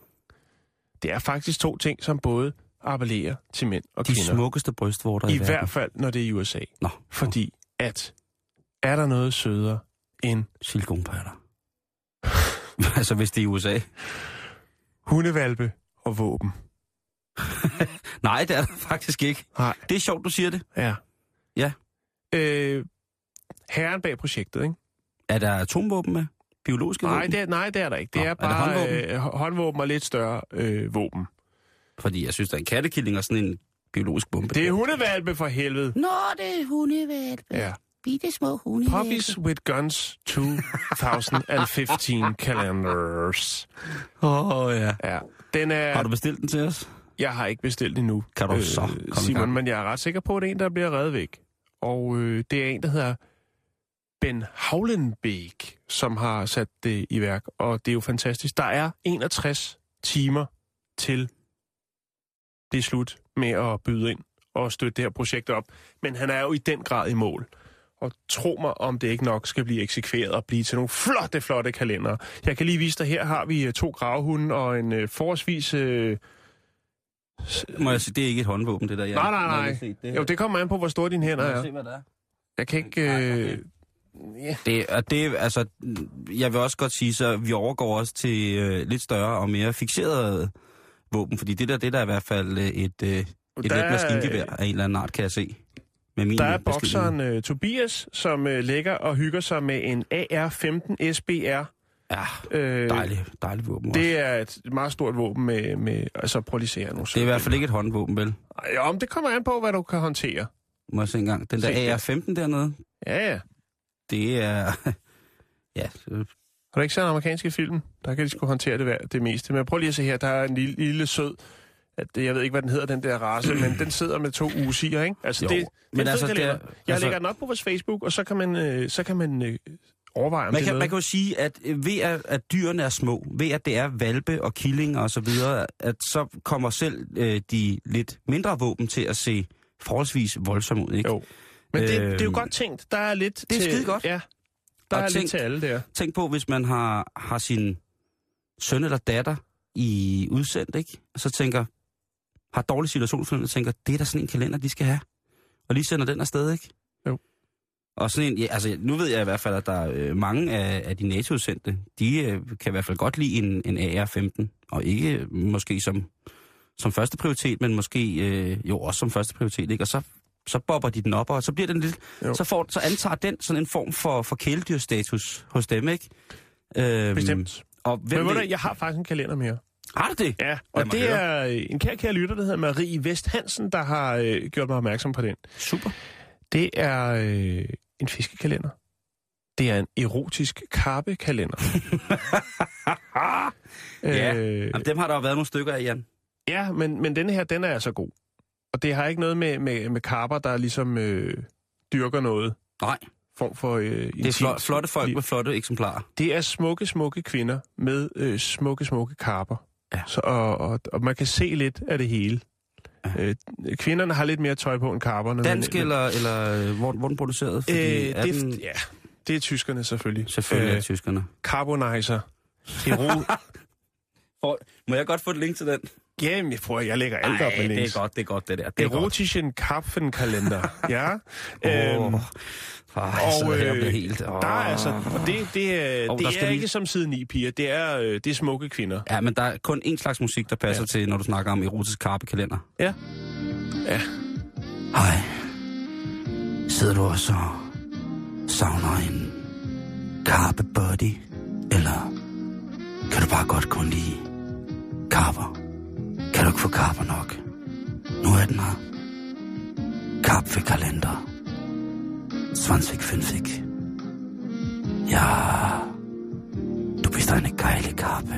Det er faktisk to ting, som både appellerer til mænd og De kvinder. smukkeste brystvorter i, I verden. hvert fald, når det er i USA. Nå, Fordi at er der noget sødere end silikonpatter. (laughs) altså, hvis det er i USA. hundevalpe og våben? (laughs) Nej, det er der faktisk ikke. Nej. Det er sjovt, du siger det. Ja. Ja. Øh, herren bag projektet, ikke? Er der atomvåben med? Biologiske Nej, våben? det er, nej, det er der ikke. Det Nå, er er det bare håndvåben? Øh, håndvåben og lidt større øh, våben. Fordi jeg synes, der er en kattekilling og sådan en biologisk bombe. Det er hundevalpe for helvede. Nå, det er hundevalpe. Ja. Bitte små hundevalpe. Puppies with Guns 2015 (laughs) calendars. Åh, oh, ja. Ja, den er... Har du bestilt den til os? Jeg har ikke bestilt endnu. Kan du så komme i Simon, men jeg er ret sikker på, at det er en, der bliver reddet væk. Og øh, det er en, der hedder Ben Havlenbeek, som har sat det i værk. Og det er jo fantastisk. Der er 61 timer til det er slut med at byde ind og støtte det her projekt op. Men han er jo i den grad i mål. Og tro mig, om det ikke nok skal blive eksekveret og blive til nogle flotte, flotte kalendere. Jeg kan lige vise dig, her har vi øh, to gravhunde og en øh, forholdsvis... Øh, Må jeg sige, det er ikke et håndvåben, det der. Jeg, Nej, nej, nej. det, Jo, det kommer an på, hvor store dine hænder er. se, hvad det er? Jeg kan ikke... Øh... Ja. Det, og det, altså, jeg vil også godt sige, så vi overgår også til øh, lidt større og mere fixerede våben, fordi det der, det der er i hvert fald øh, et, øh, et Der let maskingevær af en eller anden art, kan jeg se. Med min Der er bokseren øh, Tobias, som øh, ligger og hygger sig med en AR-15 SBR. Ja, Øh, dejligt, dejligt våben også. Det er et meget stort våben med... med altså, prøv lige se her nu. Det er i hvert fald ikke et håndvåben, vel? Ja, om det kommer an på, hvad du kan håndtere. Må jeg se engang. Den der. AR-15 dernede, Ja, ja. det er... (laughs) ja, så- Har du ikke en amerikanske film? Der kan de sgu håndtere det, det meste. Men prøv lige at se her, der er en lille, lille sød... At, jeg ved ikke, hvad den hedder, den der race, men den sidder med to usiger, ikke? Altså, Jo, det, men altså, det er- Jeg altså- lægger den op på vores Facebook, og så kan man, øh, så kan man øh, overveje, om man det kan, er man kan jo sige, at øh, ved at, at dyrene er små, ved at det er valpe og killinger og så videre, at så kommer selv øh, de lidt mindre våben til at se forholdsvis voldsomme ud, ikke? Jo. Men det, det er jo Øhm, godt tænkt. Der er lidt det er til... skide godt. Ja, der Og er tænk- lidt til alle der. Tænk på, hvis man har, har sin søn eller datter i udsendt, ikke? Og så tænker, har dårlig situationsfornemmelse, tænker, det er da sådan en kalender, de skal have. Og lige sender den afsted, ikke? Jo. Og sådan en, ja, altså nu ved jeg i hvert fald, at der er øh, mange af, af de NATO-udsendte, de øh, kan i hvert fald godt lide en, en AR-15, og ikke øh, måske som, som første prioritet, men måske øh, jo også som første prioritet, ikke? Og så, så bobber de den op, og så bliver den lidt, Jo. så, får, så antager den sådan en form for, for kæledyrstatus hos dem, ikke? Øhm, Bestemt. Og hvem Men ved jeg har faktisk en kalender mere. har du det? Ja, og det høre. er øh, en kær, kær lytter, der hedder Marie Vest Hansen, der har øh, gjort mig opmærksom på den. Super. Det er øh, en fiskekalender. Det er en erotisk karpekalender. (laughs) Ja. øh, Jamen, dem har der jo været nogle stykker af, Jan. ja, men, men denne her, den er altså god. Og det har ikke noget med, med, med karper, der ligesom øh, dyrker noget Nej, form for øh, det er flot, flotte folk med flotte eksemplarer. Det er smukke, smukke kvinder med øh, smukke, smukke karper. Ja. Så, og, og, og man kan se lidt af det hele. Øh, kvinderne har lidt mere tøj på end karperne. Dansk men, eller, eller øh, hvor, hvor er den produceret? Øh, Fordi er det, den, ja, det er tyskerne selvfølgelig. selvfølgelig er Øh, det tyskerne. Carbonizer. (laughs) Hero. For, må jeg godt få et link til den? Jamen, jeg prøver, jeg lægger alt op med det links. er godt, det er godt, det der. Det er. Erotischen Karpfenkalender. (laughs) ja. Øhm, Ej, jeg sidder her og øh, helt... der er altså, og det, det, er, Åh, det der er skal lige- ikke som side 9 piger, det er, øh, det er smukke kvinder. Ja, men der er kun én slags musik, der passer ja. Til, når du snakker om erotisk karpekalender. Ja. Ja. Hej. Sidder du også og savner en karpe buddy? Eller kan du bare godt kun lide karper? Kan du ikke få kapper nok? Nu er den her. Karpvekalender. 2050. Ja, du bist eine geile Kappe.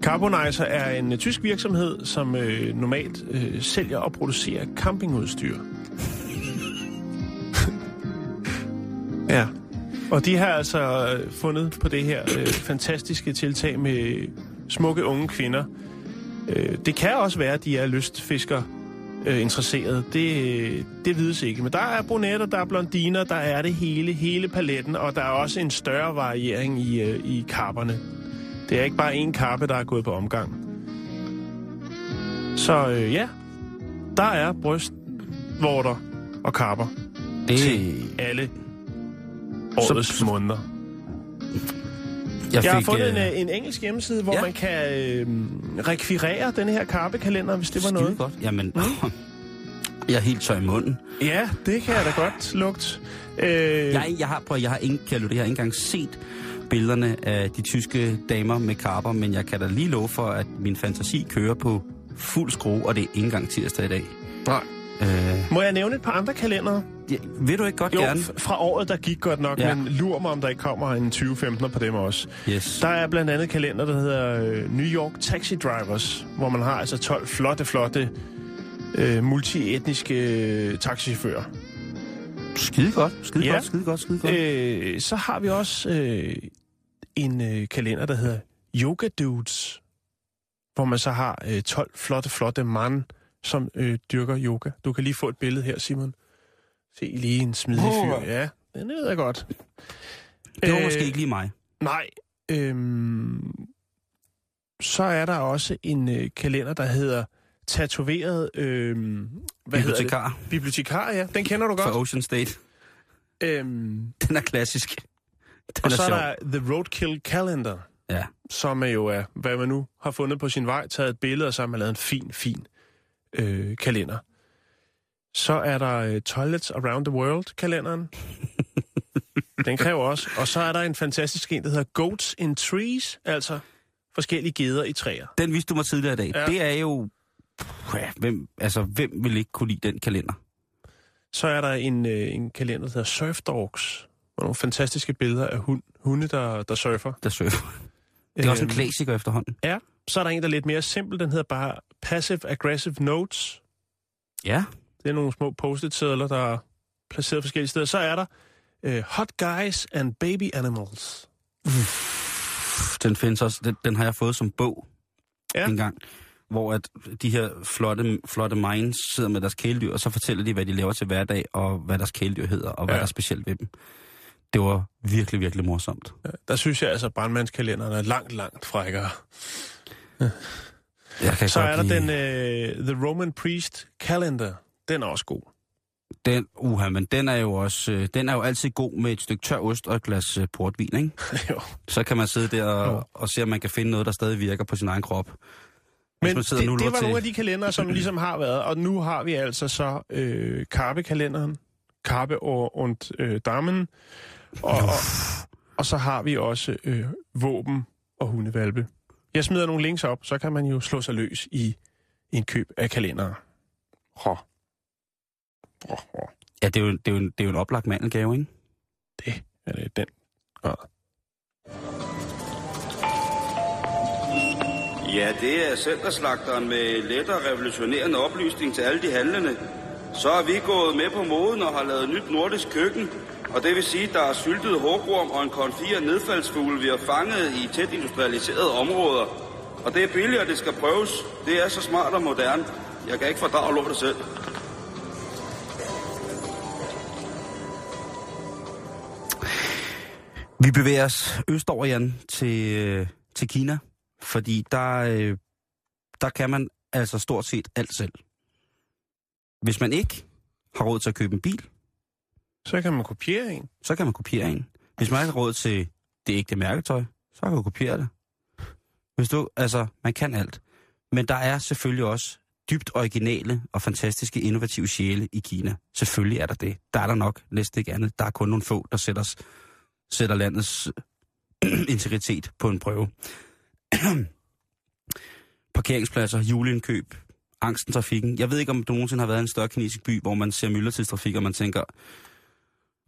(laughs) Carbonizer er en tysk virksomhed, som øh, normalt øh, sælger og producerer campingudstyr. Og de har altså øh, fundet på det her øh, fantastiske tiltag med smukke unge kvinder. Øh, det kan også være, at de er lystfisker øh, interesseret. Det, det vides ikke. Men der er brunetter, der er blondiner, der er det hele, hele paletten, og der er også en større variering i, øh, i karperne. Det er ikke bare én kappe, der er gået på omgang. Så øh, ja, der er brystvorter og karper Det, til alle årets Så- måneder. jeg, Jeg har fik, fundet en, øh, øh, en engelsk hjemmeside, hvor ja. man kan øh, rekvirere den her karpekalender, hvis det var skide noget. godt. Jamen, (laughs) jeg er helt tør i munden. Ja, det kan jeg da godt lugte. Øh, Jeg, jeg har, prøv, jeg har love det, jeg har ikke engang set billederne af de tyske damer med karper, men jeg kan da lige love for, at min fantasi kører på fuld skrue, og det er ikke engang tirsdag i dag. Nej. Øh, Må jeg nævne et par andre kalendere? ja, vil du ikke godt Jo, gerne? fra året, der gik godt nok, ja. men lur mig, om der ikke kommer en 2015 på dem også. Yes. Der er blandt andet kalender, der hedder øh, New York Taxi Drivers, hvor man har altså 12 flotte, flotte øh, multietniske øh, taxichauffører. Skide godt, skide Ja. godt, skide godt, skide godt. Øh, så har vi også øh, en øh, kalender, der hedder Yoga Dudes, hvor man så har øh, 12 flotte, flotte mand, som øh, dyrker yoga. Du kan lige få et billede her, Simon. Se lige en smidig fyr. Ja, den ved jeg godt. det var øh, måske ikke lige mig. Nej. Øhm, så er der også en øh, kalender, der hedder Tatoveret... Øhm, hvad hedder Bibliotekar det? Bibliotekar, ja. Den kender du fra godt. Ocean State. Øhm, Den er klassisk. Den og er så er sjov. der The Roadkill Calendar, Ja. som er jo er, hvad man nu har fundet på sin vej, taget et billede, og så har man lavet en fin, fin øh, kalender. Så er der øh, Toilets Around the World-kalenderen. (laughs) Den kræver også. Og så er der en fantastisk en, der hedder Goats in Trees, altså forskellige geder i træer. Den viste du mig tidligere i dag. Ja. Det er jo... Ja, hvem, altså, hvem vil ikke kunne lide den kalender? Så er der en, øh, en kalender, der hedder Surf Dogs, hvor nogle fantastiske billeder af hund, hunde, der, der surfer. Der surfer. Det er også en Øhm, klassiker efterhånden. Ja, så er der en, der er lidt mere simpel. Den hedder bare Passive Aggressive Notes. Ja. Det er nogle små post-it-sædler, der er placeret forskellige steder. Så er der uh, Hot Guys and Baby Animals. Den findes også. Den, den har jeg fået som bog Ja. en gang. Hvor at de her flotte, flotte minds sidder med deres kæledyr, og så fortæller de, hvad de laver til hverdag, og hvad deres kæledyr hedder, og hvad Ja. der er specielt ved dem. Det var virkelig, virkelig morsomt. Ja, der synes jeg altså, at brandmandskalenderen er langt, langt frækkere. Kan Så er der lide- den uh, The Roman Priest Calendar. Den er også god. Den, uha, men den er jo også, øh, den er jo altid god med et stykke tør ost og et glas øh, portvin, ikke? (laughs) jo. Så kan man sidde der Jo. og, og se, om man kan finde noget, der stadig virker på sin egen krop. Men det, det var til- nogle af de kalendere, som ligesom har været. Og nu har vi altså så øh, Karpe-kalenderen. Karpe og, und øh, Damen. Og, og, og så har vi også øh, våben og hundevalpe. Jeg smider nogle links op, så kan man jo slå sig løs i en køb af kalendere. Hå. Hå, hå. Ja, det er jo, det er jo, en, det er jo en oplagt mandelgave, ikke? Det er det den. grad. Ja, det er centerslagteren med let og revolutionerende oplysning til alle de handlende. Så er vi gået med på moden og har lavet nyt nordisk køkken. Og det vil sige, at der er syltet hårgorm og en konfier nedfaldsfugle, vi har fanget i tæt industrialiserede områder. Og det er billigt, og det skal prøves. Det er så smart og moderne. Jeg kan ikke fordrage lortet selv. Vi bevæger os østover, Jan, til, øh, til Kina, fordi der, øh, der kan man altså stort set alt selv. Hvis man ikke har råd til at købe en bil, så kan man kopiere en. så kan man kopiere en. Hvis man ikke har råd til det ægte mærketøj, så kan du kopiere det. Hvis du, altså, man kan alt. Men der er selvfølgelig også dybt originale og fantastiske innovative sjæle i Kina. Selvfølgelig er der det. Der er der nok næsten ikke andet. Der er kun nogle få, der sætter, sætter landets (clears throat) integritet på en prøve. (clears throat) Parkeringspladser, juleindkøb, angsten trafikken. Jeg ved ikke, om du nogensinde har været i en større kinesisk by, hvor man ser myldretidstrafik, og man tænker...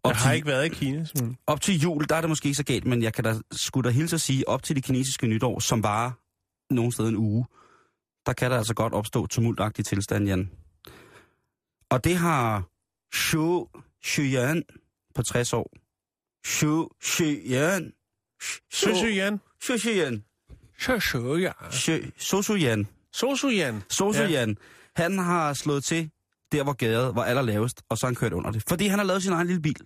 Op Jeg har til, ikke været i Kina. Sådan. op til jul, der er det måske ikke så galt, men jeg kan da skulle da hilse at sige, op til det kinesiske nytår, som bare nogen sted en uge, der kan der altså godt opstå tumultagtig tilstand, Jan. Og det har Xu Xuyan på 60 år. Xu Xuyan. Sosuyan. Xu Xuyan. Sosuyan. Sosuyan. Sosuyan. Sosuyan. Han har slået til der, hvor gaden var allerlavest, og så han kørt under det. Fordi han har lavet sin egen lille bil.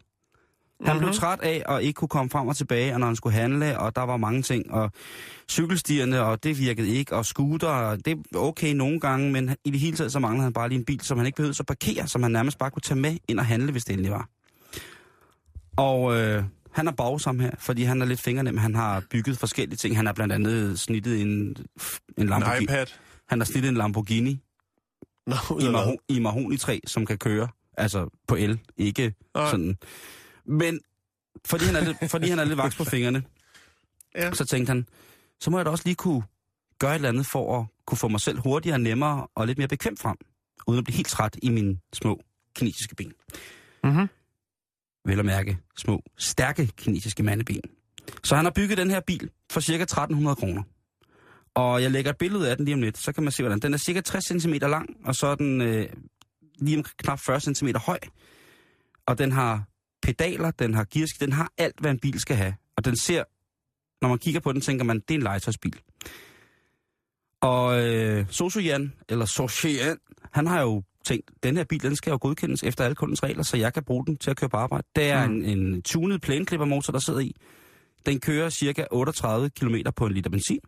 Han blev Mhm. træt af at ikke kunne komme frem og tilbage, og når han skulle handle, og der var mange ting, og cykelstierne, og det virkede ikke, og scooter, det er okay nogle gange, men i det hele taget så manglede han bare lige en bil, som han ikke behøvede at parkere, som han nærmest bare kunne tage med ind og handle, hvis det endelig var. Og øh, han er bagsom her, fordi han er lidt fingernem. Han har bygget forskellige ting. Han har blandt andet snittet en, en En Lamborghini. iPad. Han har snittet en Lamborghini Nå, i, maho- i mahonitræ, som kan køre. Altså på el, ikke Nej. sådan. Men fordi han er lidt, fordi han er lidt vaks på fingrene, (laughs) Ja. så tænkte han, så må jeg da også lige kunne gøre et eller andet for at kunne få mig selv hurtigere, nemmere og lidt mere bekvemt frem, uden at blive helt træt i mine små kinesiske ben. Mhm. Vel at mærke små, stærke kinesiske mandeben. Så han har bygget den her bil for cirka 1300 kroner. Og jeg lægger et billede af den lige om lidt, så kan man se, hvordan den er cirka 60 cm lang, og så er den øh, lige om knap 40 cm høj. Og den har pedaler, den har gearsk, den har alt, hvad en bil skal have. Og den ser, når man kigger på den, tænker man, det er en legetøjsbil. Og øh, Sosuyan, eller Sosuyan, han har jo tænkt, den her bil, den skal jo godkendes efter alle kundens regler, så jeg kan bruge den til at køre på arbejde. Det er Mm. en, en tunet plæneklippermotor, der sidder i. Den kører cirka 38 km på en liter benzin.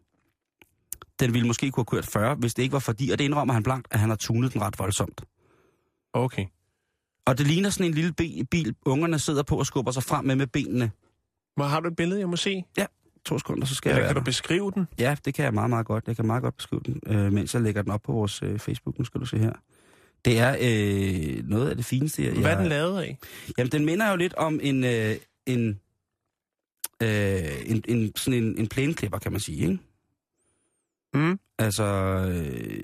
Den ville måske kunne have kørt 40, hvis det ikke var fordi, og det indrømmer han blankt, at han har tunet den ret voldsomt. Okay. Og det ligner sådan en lille bil, ungerne sidder på og skubber sig frem med med benene. Men har du et billede, jeg må se? To sekunder, så skal Eller jeg kan du beskrive den? Ja, det kan jeg meget, meget godt. Jeg kan meget godt beskrive den, øh, mens jeg lægger den op på vores øh, Facebook. Nu skal du se her. Det er øh, noget af det fineste, jeg... Hvad er den lavet af? Jamen, den minder jo lidt om en... Øh, en øh, en, en, sådan en, en plæneklipper, kan man sige, ikke? Mm. Altså, øh,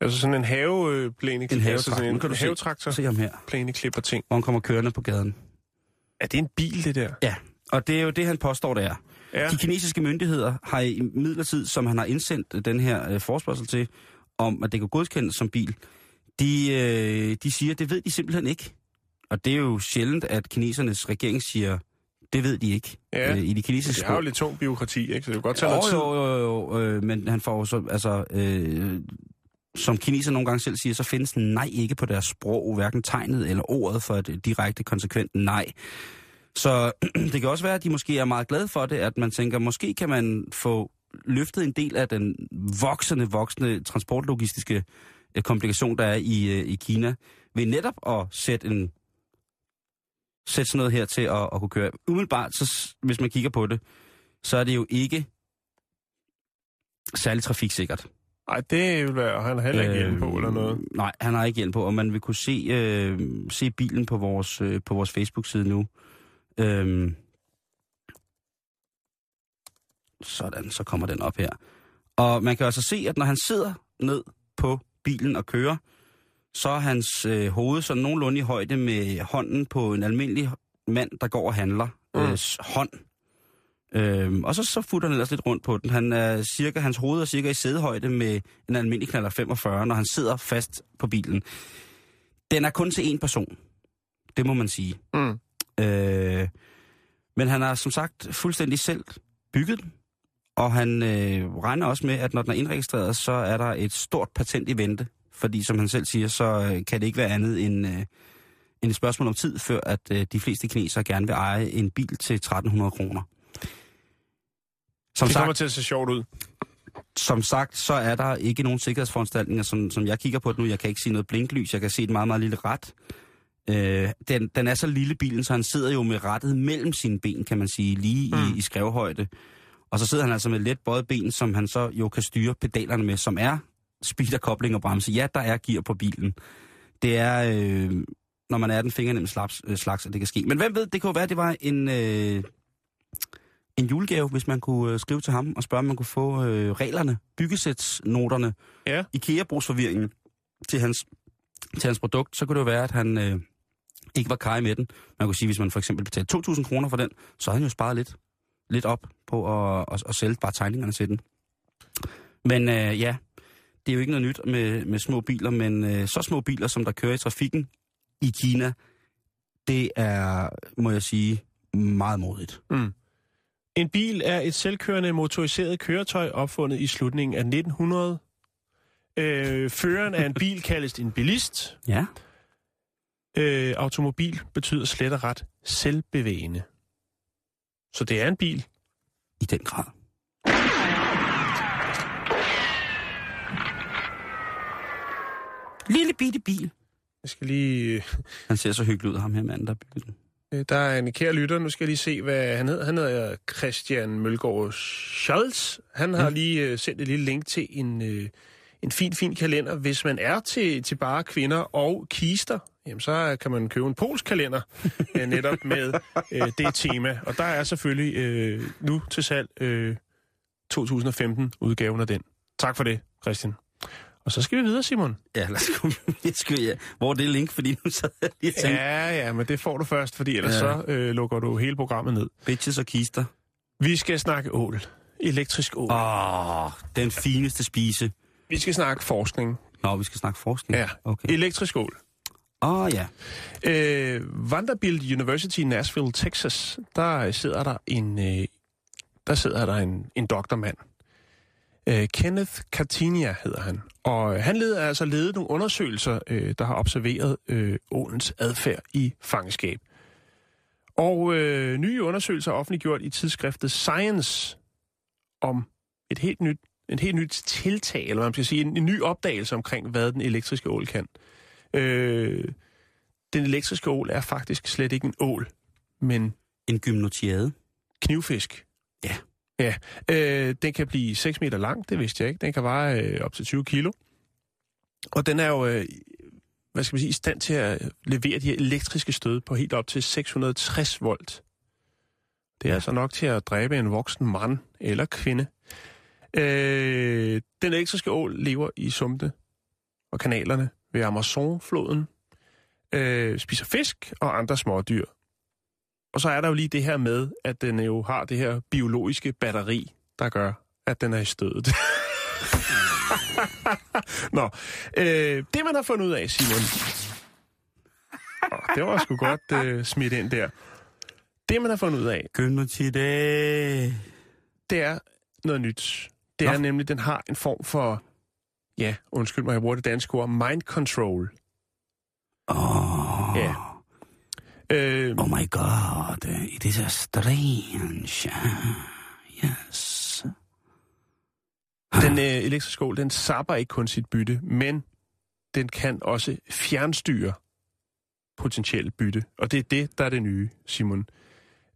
Altså sådan en haveplæne. En Altså havetraktor. sådan en kan du se. havetraktor. se ham her, Plæneklipper ting. hvor han kommer kørende på gaden. Er det en bil, det der? Og det er jo det, han påstår, det er. Ja. De kinesiske myndigheder har i midlertid, som han har indsendt den her øh, forspørgsel til, om at det kan godkendes som bil, de, øh, de siger, det ved de simpelthen ikke. Og det er jo sjældent, at kinesernes regering siger, det ved de ikke. Ja. Øh, I de kinesiske Det er jo lidt tung byråkrati, ikke? Så det kan godt tage noget tid. jo, jo, jo, jo, øh, men han får jo så, altså, øh, som kineser nogle gange selv siger, så findes nej ikke på deres sprog, hverken tegnet eller ordet for et direkte konsekvent nej. Så (clears throat) det kan også være, at de måske er meget glade for det, at man tænker, måske kan man få løftet en del af den voksende, voksende transportlogistiske øh, komplikation, der er i, øh, i Kina, ved netop at sætte en sætte sådan noget her til at, at kunne køre. Umiddelbart, så, hvis man kigger på det, så er det jo ikke særlig trafiksikkert. Nej, det vil være, han har heller ikke hjelm på eller noget. Øh, Nej, han har ikke hjelm på, og man vil kunne se, øh, se bilen på vores, øh, på vores Facebook-side nu. Øhm, sådan, så kommer den op her. Og man kan altså se, at når han sidder ned på bilen og kører, så er hans øh, hoved sådan nogenlunde i højde med hånden på en almindelig mand, der går og handler. Mm. Øh, hånd. Øhm, og så, så futter han ellers lidt rundt på den. Han er cirka, hans hoved er cirka i sædehøjde med en almindelig knaller 45, når han sidder fast på bilen. Den er kun til én person. Det må man sige. Mm. Øh, men han har som sagt fuldstændig selv bygget den. Og han øh, regner også med, at når den er indregistreret, så er der et stort patent i vente. Fordi som han selv siger, så øh, kan det ikke være andet end, øh, end et spørgsmål om tid, før at øh, de fleste kinesere gerne vil eje en bil til 1300 kroner. Som Det kommer sagt, til at se sjovt ud. som sagt, så er der ikke nogen sikkerhedsforanstaltninger, som, som jeg kigger på det nu. Jeg kan ikke se noget blinklys, jeg kan se et meget, meget lille ret. Øh, den, den er så lille bilen, så han sidder jo med rettet mellem sine ben, kan man sige, lige mm. I, i skrevhøjde. Og så sidder han altså med let bøjet ben, som han så jo kan styre pedalerne med, som er speeder, kobling og bremse. Ja, der er gear på bilen. Det er, øh, når man er den fingernem slags, øh, slags, at det kan ske. Men hvem ved, det kunne være, at det var en, øh, en julegave, hvis man kunne øh, skrive til ham og spørge, om man kunne få øh, reglerne, byggesætsnoterne, Ja. IKEA-brugsforvirringen. til hans, til hans produkt, så kunne det jo være, at han øh, ikke var kaj med den. Man kunne sige, hvis man for eksempel betalte 2.000 kroner for den, så havde han jo sparet lidt, lidt op på at, at, at sælge bare tegningerne til den. Men øh, ja, det er jo ikke noget nyt med, med små biler, men øh, så små biler, som der kører i trafikken i Kina, det er, må jeg sige, meget modigt. En bil er et selvkørende motoriseret køretøj opfundet i slutningen af 1900. Øh, føreren af en bil (laughs) kaldes en bilist. Ja. Øh, automobil betyder slet og ret selvbevægende. Så det er en bil. I den grad. Lille bitte bil. Jeg skal lige... (laughs) Han ser så hyggelig ud, ham her mand, der har bygget den. Øh, der er en kære lytter. Nu skal jeg lige se, hvad han hedder. Han hedder Christian Mølgaard Scholz. Han har lige øh, sendt et lille link til en, øh, en fin, fin kalender. Hvis man er til, til bare kvinder og kister, jamen så kan man købe en polsk kalender (laughs) øh, netop med øh, det tema. Og der er selvfølgelig øh, nu til salg øh, 2015-udgaven af den. Tak for det, Christian. Og så skal vi videre, Simon. Ja, lad os komme. (laughs) Jeg skal, ja. Hvor er det link? Fordi nu så jeg lige tænkte, ja. Ja, men det får du først, fordi ellers Ja. ja. så øh, lukker du hele programmet ned. bitches og kister. Vi skal snakke ål. Elektrisk ål. Åh, oh, den fineste spise. Vi skal snakke forskning. Nå, vi skal snakke forskning. Ja, Okay. elektrisk ål. Åh, oh, ja. Øh, Vanderbilt University i Nashville, Texas, der sidder der en, øh, der sidder der en, en doktormand. Øh, Kenneth Cartinia hedder han. Og øh, han leder altså ledet nogle undersøgelser, øh, der har observeret øh, ålens adfærd i fangeskab. Og øh, nye undersøgelser er offentliggjort i tidsskriftet Science om et helt nyt, et helt nyt tiltag, eller hvad man skal sige, en, en ny opdagelse omkring, hvad den elektriske ål kan. Øh, den elektriske ål er faktisk slet ikke en ål, men En gymnotiade. knivfisk. Ja. Ja, øh, den kan blive 6 meter lang, det vidste jeg ikke. Den kan veje øh, op til 20 kilo. Og den er jo, øh, hvad skal man sige, i stand til at levere de her elektriske stød på helt op til 660 volt. Det er altså nok til at dræbe en voksen mand eller kvinde. Øh, den elektriske ål lever i sumpe og kanalerne ved Amazonfloden, øh, spiser fisk og andre smådyr. Og så er der jo lige det her med, at den jo har det her biologiske batteri, der gør, at den er i stødet. (laughs) Nå, øh, det man har fundet ud af, Simon... Oh, det var sgu godt øh, smidt ind der. Det man har fundet ud af, Gymnotiade. det er noget nyt. Det Nå. er nemlig, den har en form for, ja, undskyld mig, jeg bruger det danske ord, mind control. Åh. Oh. Ja. Øh, Oh my god, it is a strange. Yes. Den øh, elektriske ål, den sapper ikke kun sit bytte, men den kan også fjernstyre potentielt bytte. Og det er det, der er det nye, Simon.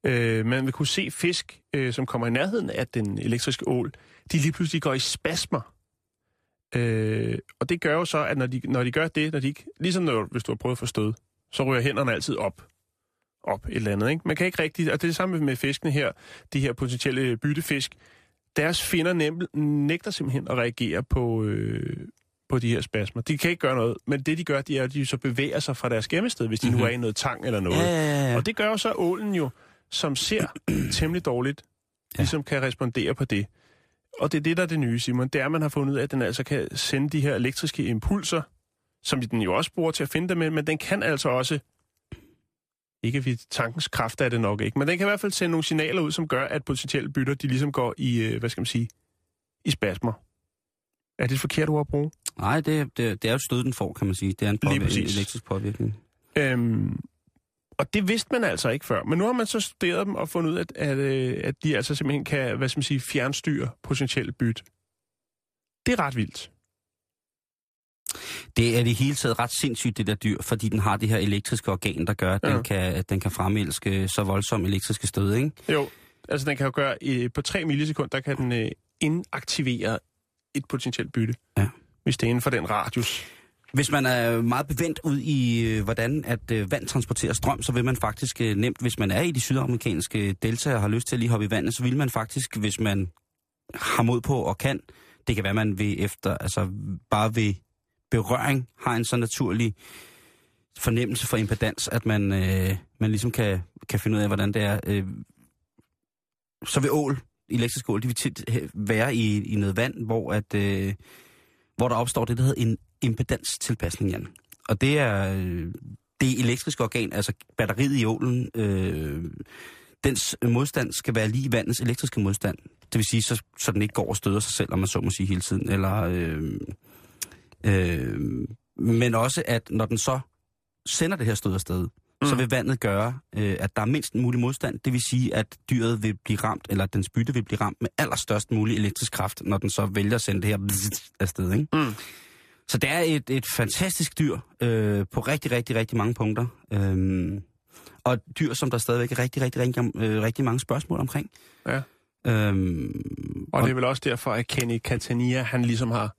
Øh, man vil kunne se fisk, øh, som kommer i nærheden af den elektriske ål, de lige pludselig går i spasmer. Øh, og det gør jo så, at når de, når de gør det, når de ikke, ligesom når, hvis du har prøvet at få stød, så ryger hænderne altid op. Op et eller andet, ikke? Man kan ikke rigtig, og det er det samme med fiskene her, de her potentielle byttefisk, deres finder nem, nægter simpelthen at reagere på, øh, på de her spasmer. De kan ikke gøre noget, men det de gør, de er, at de så bevæger sig fra deres gemmested, hvis de mm-hmm. nu er i noget tang eller noget. Ja, ja, ja. Og det gør jo så ålen jo, som ser (clears throat) temmelig dårligt, ligesom kan respondere på det. Og det er det, der er det nye, Simon. Det er, at man har fundet ud af, at den altså kan sende de her elektriske impulser, som den jo også bruger til at finde dem med, men den kan altså også, ikke ved tankens kraft er det nok ikke, men den kan i hvert fald sende nogle signaler ud, som gør, at potentielle bytter, de ligesom går i, øh, hvad skal man sige, i spasmer. Er det et forkert ord at bruge? Nej, det, det, det er jo stød, den får, kan man sige. Det er en, Lige påvirkning, en præcis. elektrisk påvirkning. Øhm, og det vidste man altså ikke før. Men nu har man så studeret dem og fundet ud af, at, at, øh, at de altså simpelthen kan, hvad skal man sige, fjernstyre potentielt bytte. Det er ret vildt. Det er det hele taget ret sindssygt, det der dyr, fordi den har det her elektriske organ, der gør, at, Ja. den, kan, at den kan fremelske så voldsomme elektriske stød, ikke? Jo, altså den kan jo gøre, øh, på 3 millisekunder, der kan den øh, inaktivere et potentielt bytte. Ja. Hvis det er inden for den radius. Hvis man er meget bevendt ud i, øh, hvordan at øh, vand transporterer strøm, så vil man faktisk nemt, hvis man er i de sydamerikanske deltager og har lyst til at lige hoppe i vandet, så vil man faktisk, hvis man har mod på og kan, det kan være, man vil efter, altså bare vil berøring har en så naturlig fornemmelse for impedans, at man, øh, man ligesom kan, kan finde ud af, hvordan det er. Øh, så vil ål, elektrisk ål, de vil tit øh, være i, i noget vand, hvor, at, øh, hvor der opstår det, der hedder en impedanstilpasning, Jan. Og det er øh, det elektriske organ, altså batteriet i ålen, øh, dens modstand skal være lige vandets elektriske modstand. Det vil sige, så, så den ikke går og støder sig selv, om man så må sige hele tiden. Eller, øh, øh, men også, at når den så sender det her stød afsted, mm. så vil vandet gøre, øh, at der er mindst mulig modstand. Det vil sige, at dyret vil blive ramt, eller at dens bytte vil blive ramt med allerstørst mulig elektrisk kraft, når den så vælger at sende det her afsted. Ikke? Mm. Så det er et, et fantastisk dyr øh, på rigtig, rigtig, rigtig mange punkter. Øhm, og et dyr, som der stadigvæk er rigtig, rigtig, rigtig, øh, rigtig mange spørgsmål omkring. Ja. Øhm, Og det er vel også derfor, at Kenny Catania, han ligesom har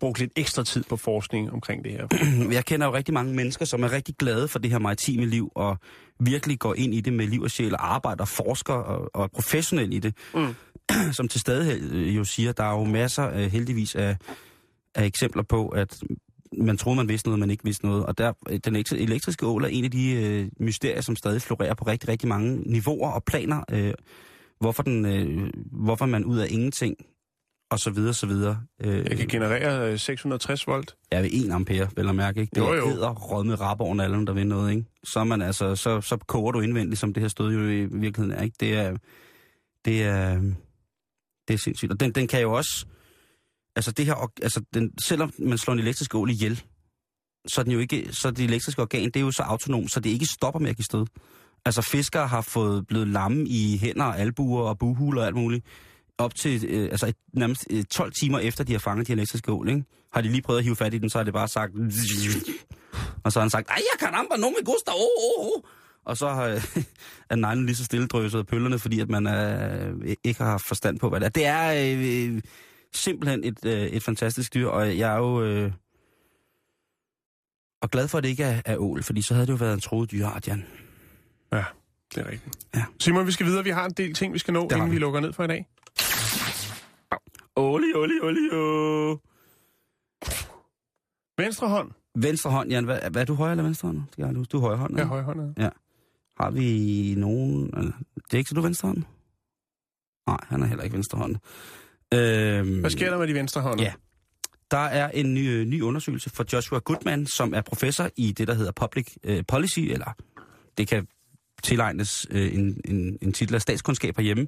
brugt lidt ekstra tid på forskning omkring det her. (clears throat) jeg kender jo rigtig mange mennesker, som er rigtig glade for det her maritime liv, og virkelig går ind i det med liv og sjæl, og arbejder, forsker og, og er professionel i det. Mm. (clears throat) Som til stadighed øh, jo siger, der er jo masser af, heldigvis af, af eksempler på, at man troede, man vidste noget, man ikke vidste noget. Og der, den elektriske ål er en af de øh, mysterier, som stadig florerer på rigtig, rigtig mange niveauer og planer. Øh, hvorfor, den, øh, hvorfor man ud af ingenting, og så videre, så videre. Øh, Jeg kan generere øh, 660 volt. Ja, ved 1 ampere, vel at mærke, ikke? Det Jo, jo. er med rap over nallerne, der vil noget, ikke? Så, man altså, så, så koger du indvendigt, som det her stød jo i virkeligheden er, ikke? Det er, det er, det er sindssygt. Og den, den kan jo også, altså det her, altså den, selvom man slår en elektrisk ål ihjel, så er den jo ikke, så det elektriske organ, det er jo så autonomt, så det ikke stopper med at give stød. Altså fiskere har fået blevet lamme i hænder, og albuer og buhuler og alt muligt, op til øh, altså et, nærmest øh, 12 timer efter, de har fanget de elektriske ål, ikke? Har de lige prøvet at hive fat i den, så har det bare sagt... (laughs) Og så har han sagt, ej, jeg kan no me gusta, oh, oh, oh. Og så har øh, (laughs) er neglen lige så stille drøset af pøllerne, fordi at man øh, ikke har haft forstand på, hvad det er. Det er øh, simpelthen et, øh, et fantastisk dyr, og jeg er jo... Øh, og glad for, at det ikke er, er ål, fordi så havde det jo været en troet dyrart, Jan. Ja, det er rigtigt. Ja. Simon, vi skal videre. Vi har en del ting, vi skal nå, inden vi vi. lukker ned for i dag. Oli, oli, oli, oh. Venstre hånd. Venstre hånd, Jan. Hvad, hvad er du højre eller venstre hånd? Det er du. Du er højre hånd. Ja, ikke? højre hånd. Har vi nogen... Det er ikke så, du er venstre hånd? Nej, han er heller ikke venstre hånd. Øhm, Hvad sker der med de venstre hånder? Ja. Der er en ny, ny undersøgelse fra Joshua Goodman, som er professor i det, der hedder Public øh, Policy, eller det kan tilegnes øh, en, en, en titel af statskundskab herhjemme,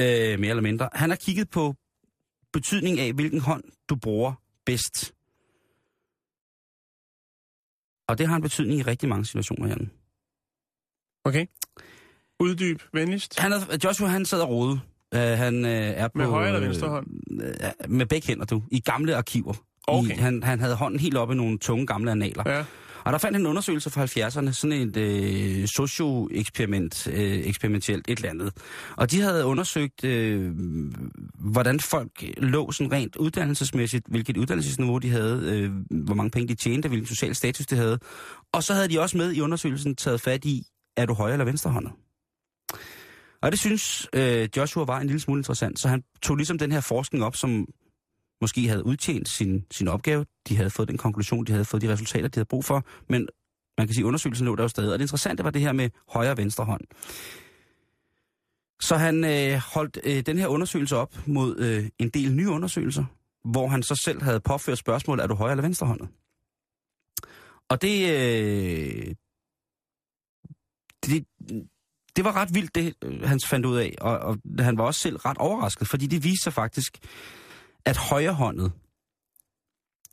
øh, mere eller mindre. Han har kigget på betydning af, hvilken hånd du bruger bedst. Og det har en betydning i rigtig mange situationer, Jan. Okay. Uddyb, venligst. Han er, Joshua, han sidder og rode. Uh, han uh, er på... Med højre eller øh, venstre hånd? øh, med begge hænder, du. I gamle arkiver. Okay. I, han, han havde hånden helt oppe i nogle tunge gamle analer. Ja. Og der fandt han en undersøgelse fra 70'erne, sådan et øh, socio-eksperiment, øh, eksperimentelt et eller andet. Og de havde undersøgt, øh, hvordan folk lå sådan rent uddannelsesmæssigt, hvilket uddannelsesniveau de havde, øh, hvor mange penge de tjente, hvilken social status de havde. Og så havde de også med i undersøgelsen taget fat i, er du højre eller venstrehåndet? Og det synes øh, Joshua var en lille smule interessant, så han tog ligesom den her forskning op, som måske havde udtjent sin, sin opgave. De havde fået den konklusion, de havde fået de resultater, de havde brug for, men man kan sige, at undersøgelsen lå der jo stadig. Og det interessante var det her med højre og venstre hånd. Så han øh, holdt øh, den her undersøgelse op mod øh, en del nye undersøgelser, hvor han så selv havde påført spørgsmål, er du højre eller venstrehåndet? Og det, øh, det, det var ret vildt, det øh, han fandt ud af, og, og han var også selv ret overrasket, fordi det viste sig faktisk, at højrehåndet,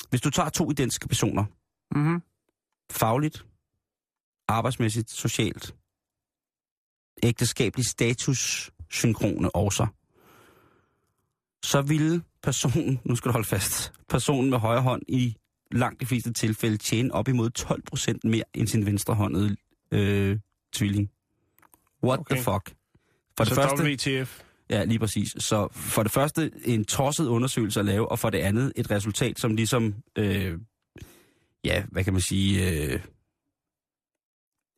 hvis du tager to identiske personer, Mm-hmm. fagligt, arbejdsmæssigt, socialt, ægteskabelig status, synkrone også, så ville personen, nu skal du holde fast, personen med højre hånd i langt de fleste tilfælde tjene op imod 12 procent mere end sin venstrehåndede øh, tvilling. What okay. Okay. the fuck? For Så det første, WTF. Ja, lige præcis. Så for det første en tosset undersøgelse at lave, og for det andet et resultat, som ligesom, øh, ja, hvad kan man sige, øh,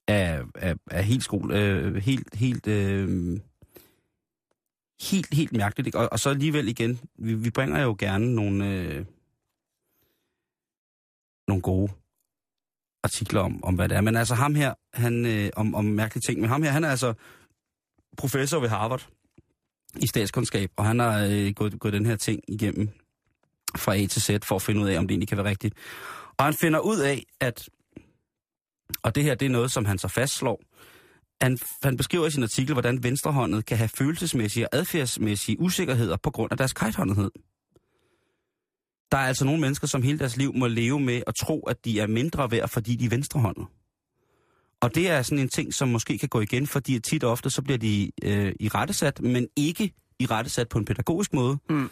er, er, er helt skol, øh, helt, helt, øh, helt, helt mærkeligt. Ikke? Og, og så alligevel igen, vi, vi bringer jo gerne nogle, øh, nogle gode artikler om, om hvad det er. Men altså ham her, han, øh, om, om mærkelige ting, men ham her, han er altså professor ved Harvard i statskundskab, og han har øh, gået, gået den her ting igennem fra A til Z for at finde ud af, om det egentlig kan være rigtigt. Og han finder ud af, at, og det her det er noget, som han så fastslår, han, han beskriver i sin artikel, hvordan venstrehåndet kan have følelsesmæssige og adfærdsmæssige usikkerheder på grund af deres kajthåndighed. Der er altså nogle mennesker, som hele deres liv må leve med at tro, at de er mindre værd, fordi de er venstrehåndet. Og det er sådan en ting, som måske kan gå igen, fordi tit og ofte så bliver de øh, i rettesat, men ikke i rettesat på en pædagogisk måde. Mm.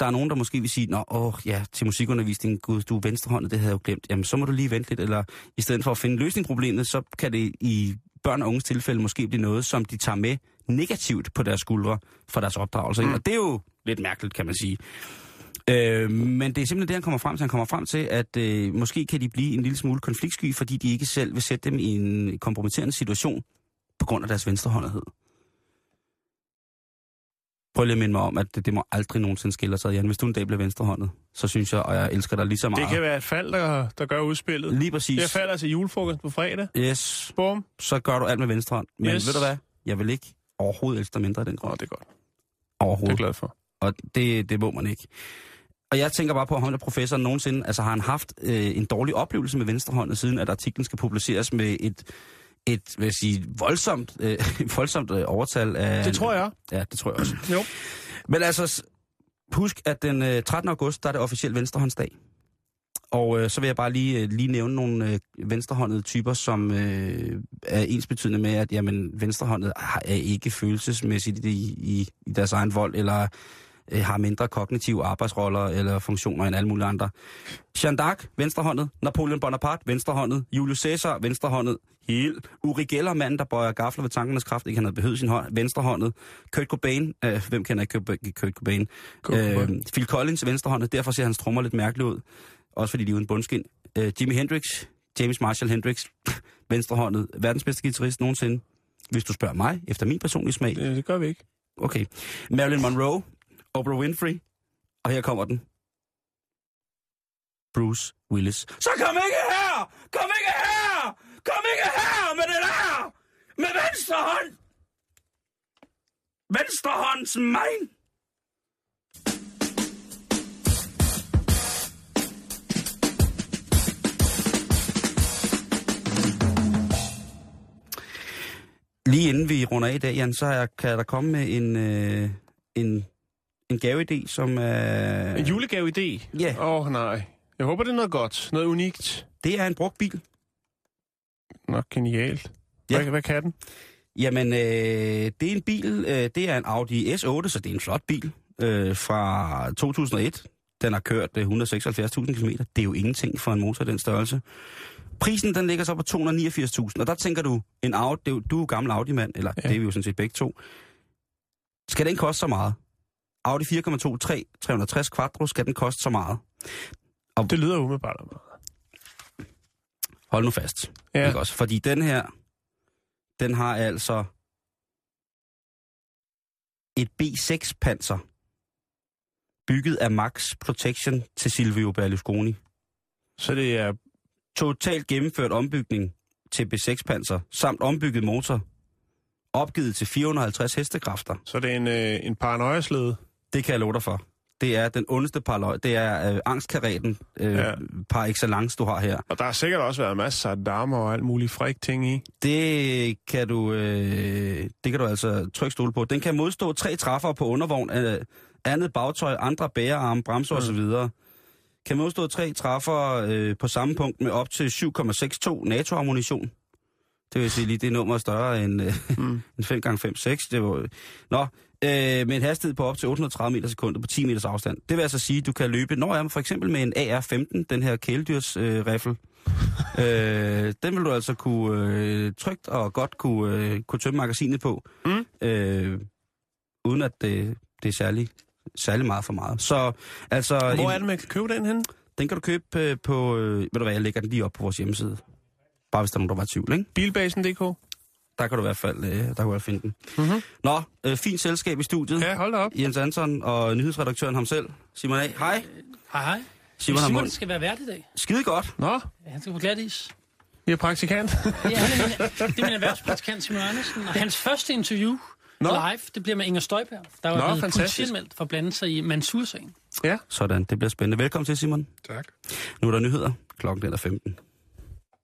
Der er nogen, der måske vil sige, Nå, åh, ja, til musikundervisning, gud, du er venstrehåndet, det havde jeg jo glemt. Jamen, så må du lige vente lidt, eller i stedet for at finde løsning på problemet, så kan det i børn og unges tilfælde måske blive noget, som de tager med negativt på deres skuldre for deres opdragelse. Mm. Og det er jo lidt mærkeligt, kan man sige. Øh, men det er simpelthen det, han kommer frem til. Han kommer frem til, at øh, måske kan de blive en lille smule konfliktsky, fordi de ikke selv vil sætte dem i en kompromitterende situation på grund af deres venstrehåndighed. Prøv lige at minde mig om, at det, det må aldrig nogensinde skille sig, Jan. Hvis du en dag bliver venstrehåndet, så synes jeg, og jeg elsker dig lige så meget. Det kan være et fald, der, der gør udspillet. Lige præcis. Jeg falder til julefrokost på fredag. Yes, Bum. så gør du alt med venstre hånd. Men Yes. ved du hvad? Jeg vil ikke overhovedet elske dig mindre af den grund. Åh, det er godt. Det Overhovedet. er jeg glad for. Og det, det må man ikke. Og jeg tænker bare på, om han er professor nogensinde, altså har han haft øh, en dårlig oplevelse med venstrehåndet, siden at artiklen skal publiceres med et, et vil jeg sige, voldsomt, øh, (laughs) voldsomt øh, overtal af... Det tror jeg. Ja, det tror jeg også. Jo. Men altså, husk, at den øh, 13. august, der er det officielt venstrehåndsdag. Og øh, så vil jeg bare lige, øh, lige nævne nogle øh, venstrehåndede typer, som øh, er ensbetydende med, at jamen, venstrehåndet har- er ikke følelsesmæssigt i, i, i deres egen vold, eller øh, har mindre kognitive arbejdsroller eller funktioner end alle mulige andre. Jeanne d'Arc, venstrehåndet. Napoleon Bonaparte, venstrehåndet. Julius Caesar, venstrehåndet. Helt. Uri Geller, manden, der bøjer gafler ved tankernes kraft, ikke han havde behøvet sin hånd, venstrehåndet. Kurt Cobain, øh, hvem kender ikke Kurt- Kurt Cobain? Kurt Cobain. Øh, Phil Collins, venstrehåndet, derfor ser hans trommer lidt mærkeligt ud. Også fordi de er uden bundskin. Øh, Jimi Hendrix, James Marshall Hendrix, (laughs) venstrehåndet, verdens bedste guitarist nogensinde. Hvis du spørger mig, efter min personlige smag. Det, det gør vi ikke. Okay. Marilyn Monroe, Oprah Winfrey, og her kommer den. Bruce Willis. Så kom ikke her! Kom ikke her! Kom ikke her med det der! Med venstre hånd! Venstre hånds mein! Lige inden vi runder af i dag, Jan, så kan der komme med en, øh, en, en gaveidé, som er... En julegave-idé? Ja. Åh, oh, nej. Jeg håber, det er noget godt. Noget unikt. Det er en brugt bil. Nok genialt. Ja. Hvad, hvad kan den? Jamen, øh, det er en bil, øh, det er en Audi S8, så det er en flot bil øh, fra 2001. Den har kørt øh, 176.000 km. Det er jo ingenting for en motor af den størrelse. Prisen, den ligger så på 289.000, og der tænker du, en Audi, du er jo gammel Audi-mand, eller. Ja. det er vi jo sådan set begge to. Skal den koste så meget? Audi 4,2 3, 360 Quattro, skal den koste så meget? Det lyder umiddelbart. Hold nu fast. Ja. Ikke også? Fordi den her, den har altså et B6-panser, bygget af Max Protection til Silvio Berlusconi. Så det er... Totalt gennemført ombygning til B6-panser, samt ombygget motor, opgivet til 450 hestekræfter. Så det er en, øh, en paranoiaslede. Det kan jeg love dig for. Det er den ondeste parløj. Det er øh, angstkaretten øh, ja. Par excellence, du har her. Og der har sikkert også været masser af damer og alt muligt frik ting i. Det kan du, øh, det kan du altså trykke stole på. Den kan modstå tre træffere på undervogn, øh, andet bagtøj, andre bærearme, bremser mm. osv. Kan modstå tre træffere øh, på samme punkt med op til 7,62 NATO-ammunition. Det vil sige lige, det er nummer større end, øh, mm. (laughs) end 5x5-6. Det var, nå, øh, med en hastighed på op til 830 meter sekundet på 10 meters afstand. Det vil altså sige, at du kan løbe, når jeg for eksempel med en AR-15, den her kæledyrs øh, riffel, øh, den vil du altså kunne øh, trygt og godt kunne, øh, kunne tømme magasinet på, Mm. øh, uden at det, det er særlig, særlig meget for meget. Så altså, Hvor er det, man kan købe den hen? den kan du købe øh, på, øh, ved du hvad, jeg lægger den lige op på vores hjemmeside. Bare hvis der er nogen, der var i tvivl, ikke? Bilbasen.dk? Der kan du i hvert fald, øh, der kan du finde den. Mhm. Nå, øh, fint selskab i studiet. Ja, hold da op. Jens Anton og nyhedsredaktøren ham selv, Simon A. Hej. Hej, hej. Simon Simon mund. skal være vært i dag. Skide godt. Nå, Ja, han skal på glatis. jeg er praktikant. Ja, han er min, det er min erhvervspraktikant Simon Andersen. Og hans første interview Nå. live, det bliver med Inger Støjberg, der var Nå, blevet politianmeldt for at blande sig i Mansur-sagen. ja. Sådan, det bliver spændende. Velkommen til, Simon. Tak. Nu er der nyheder. Klokken er 15.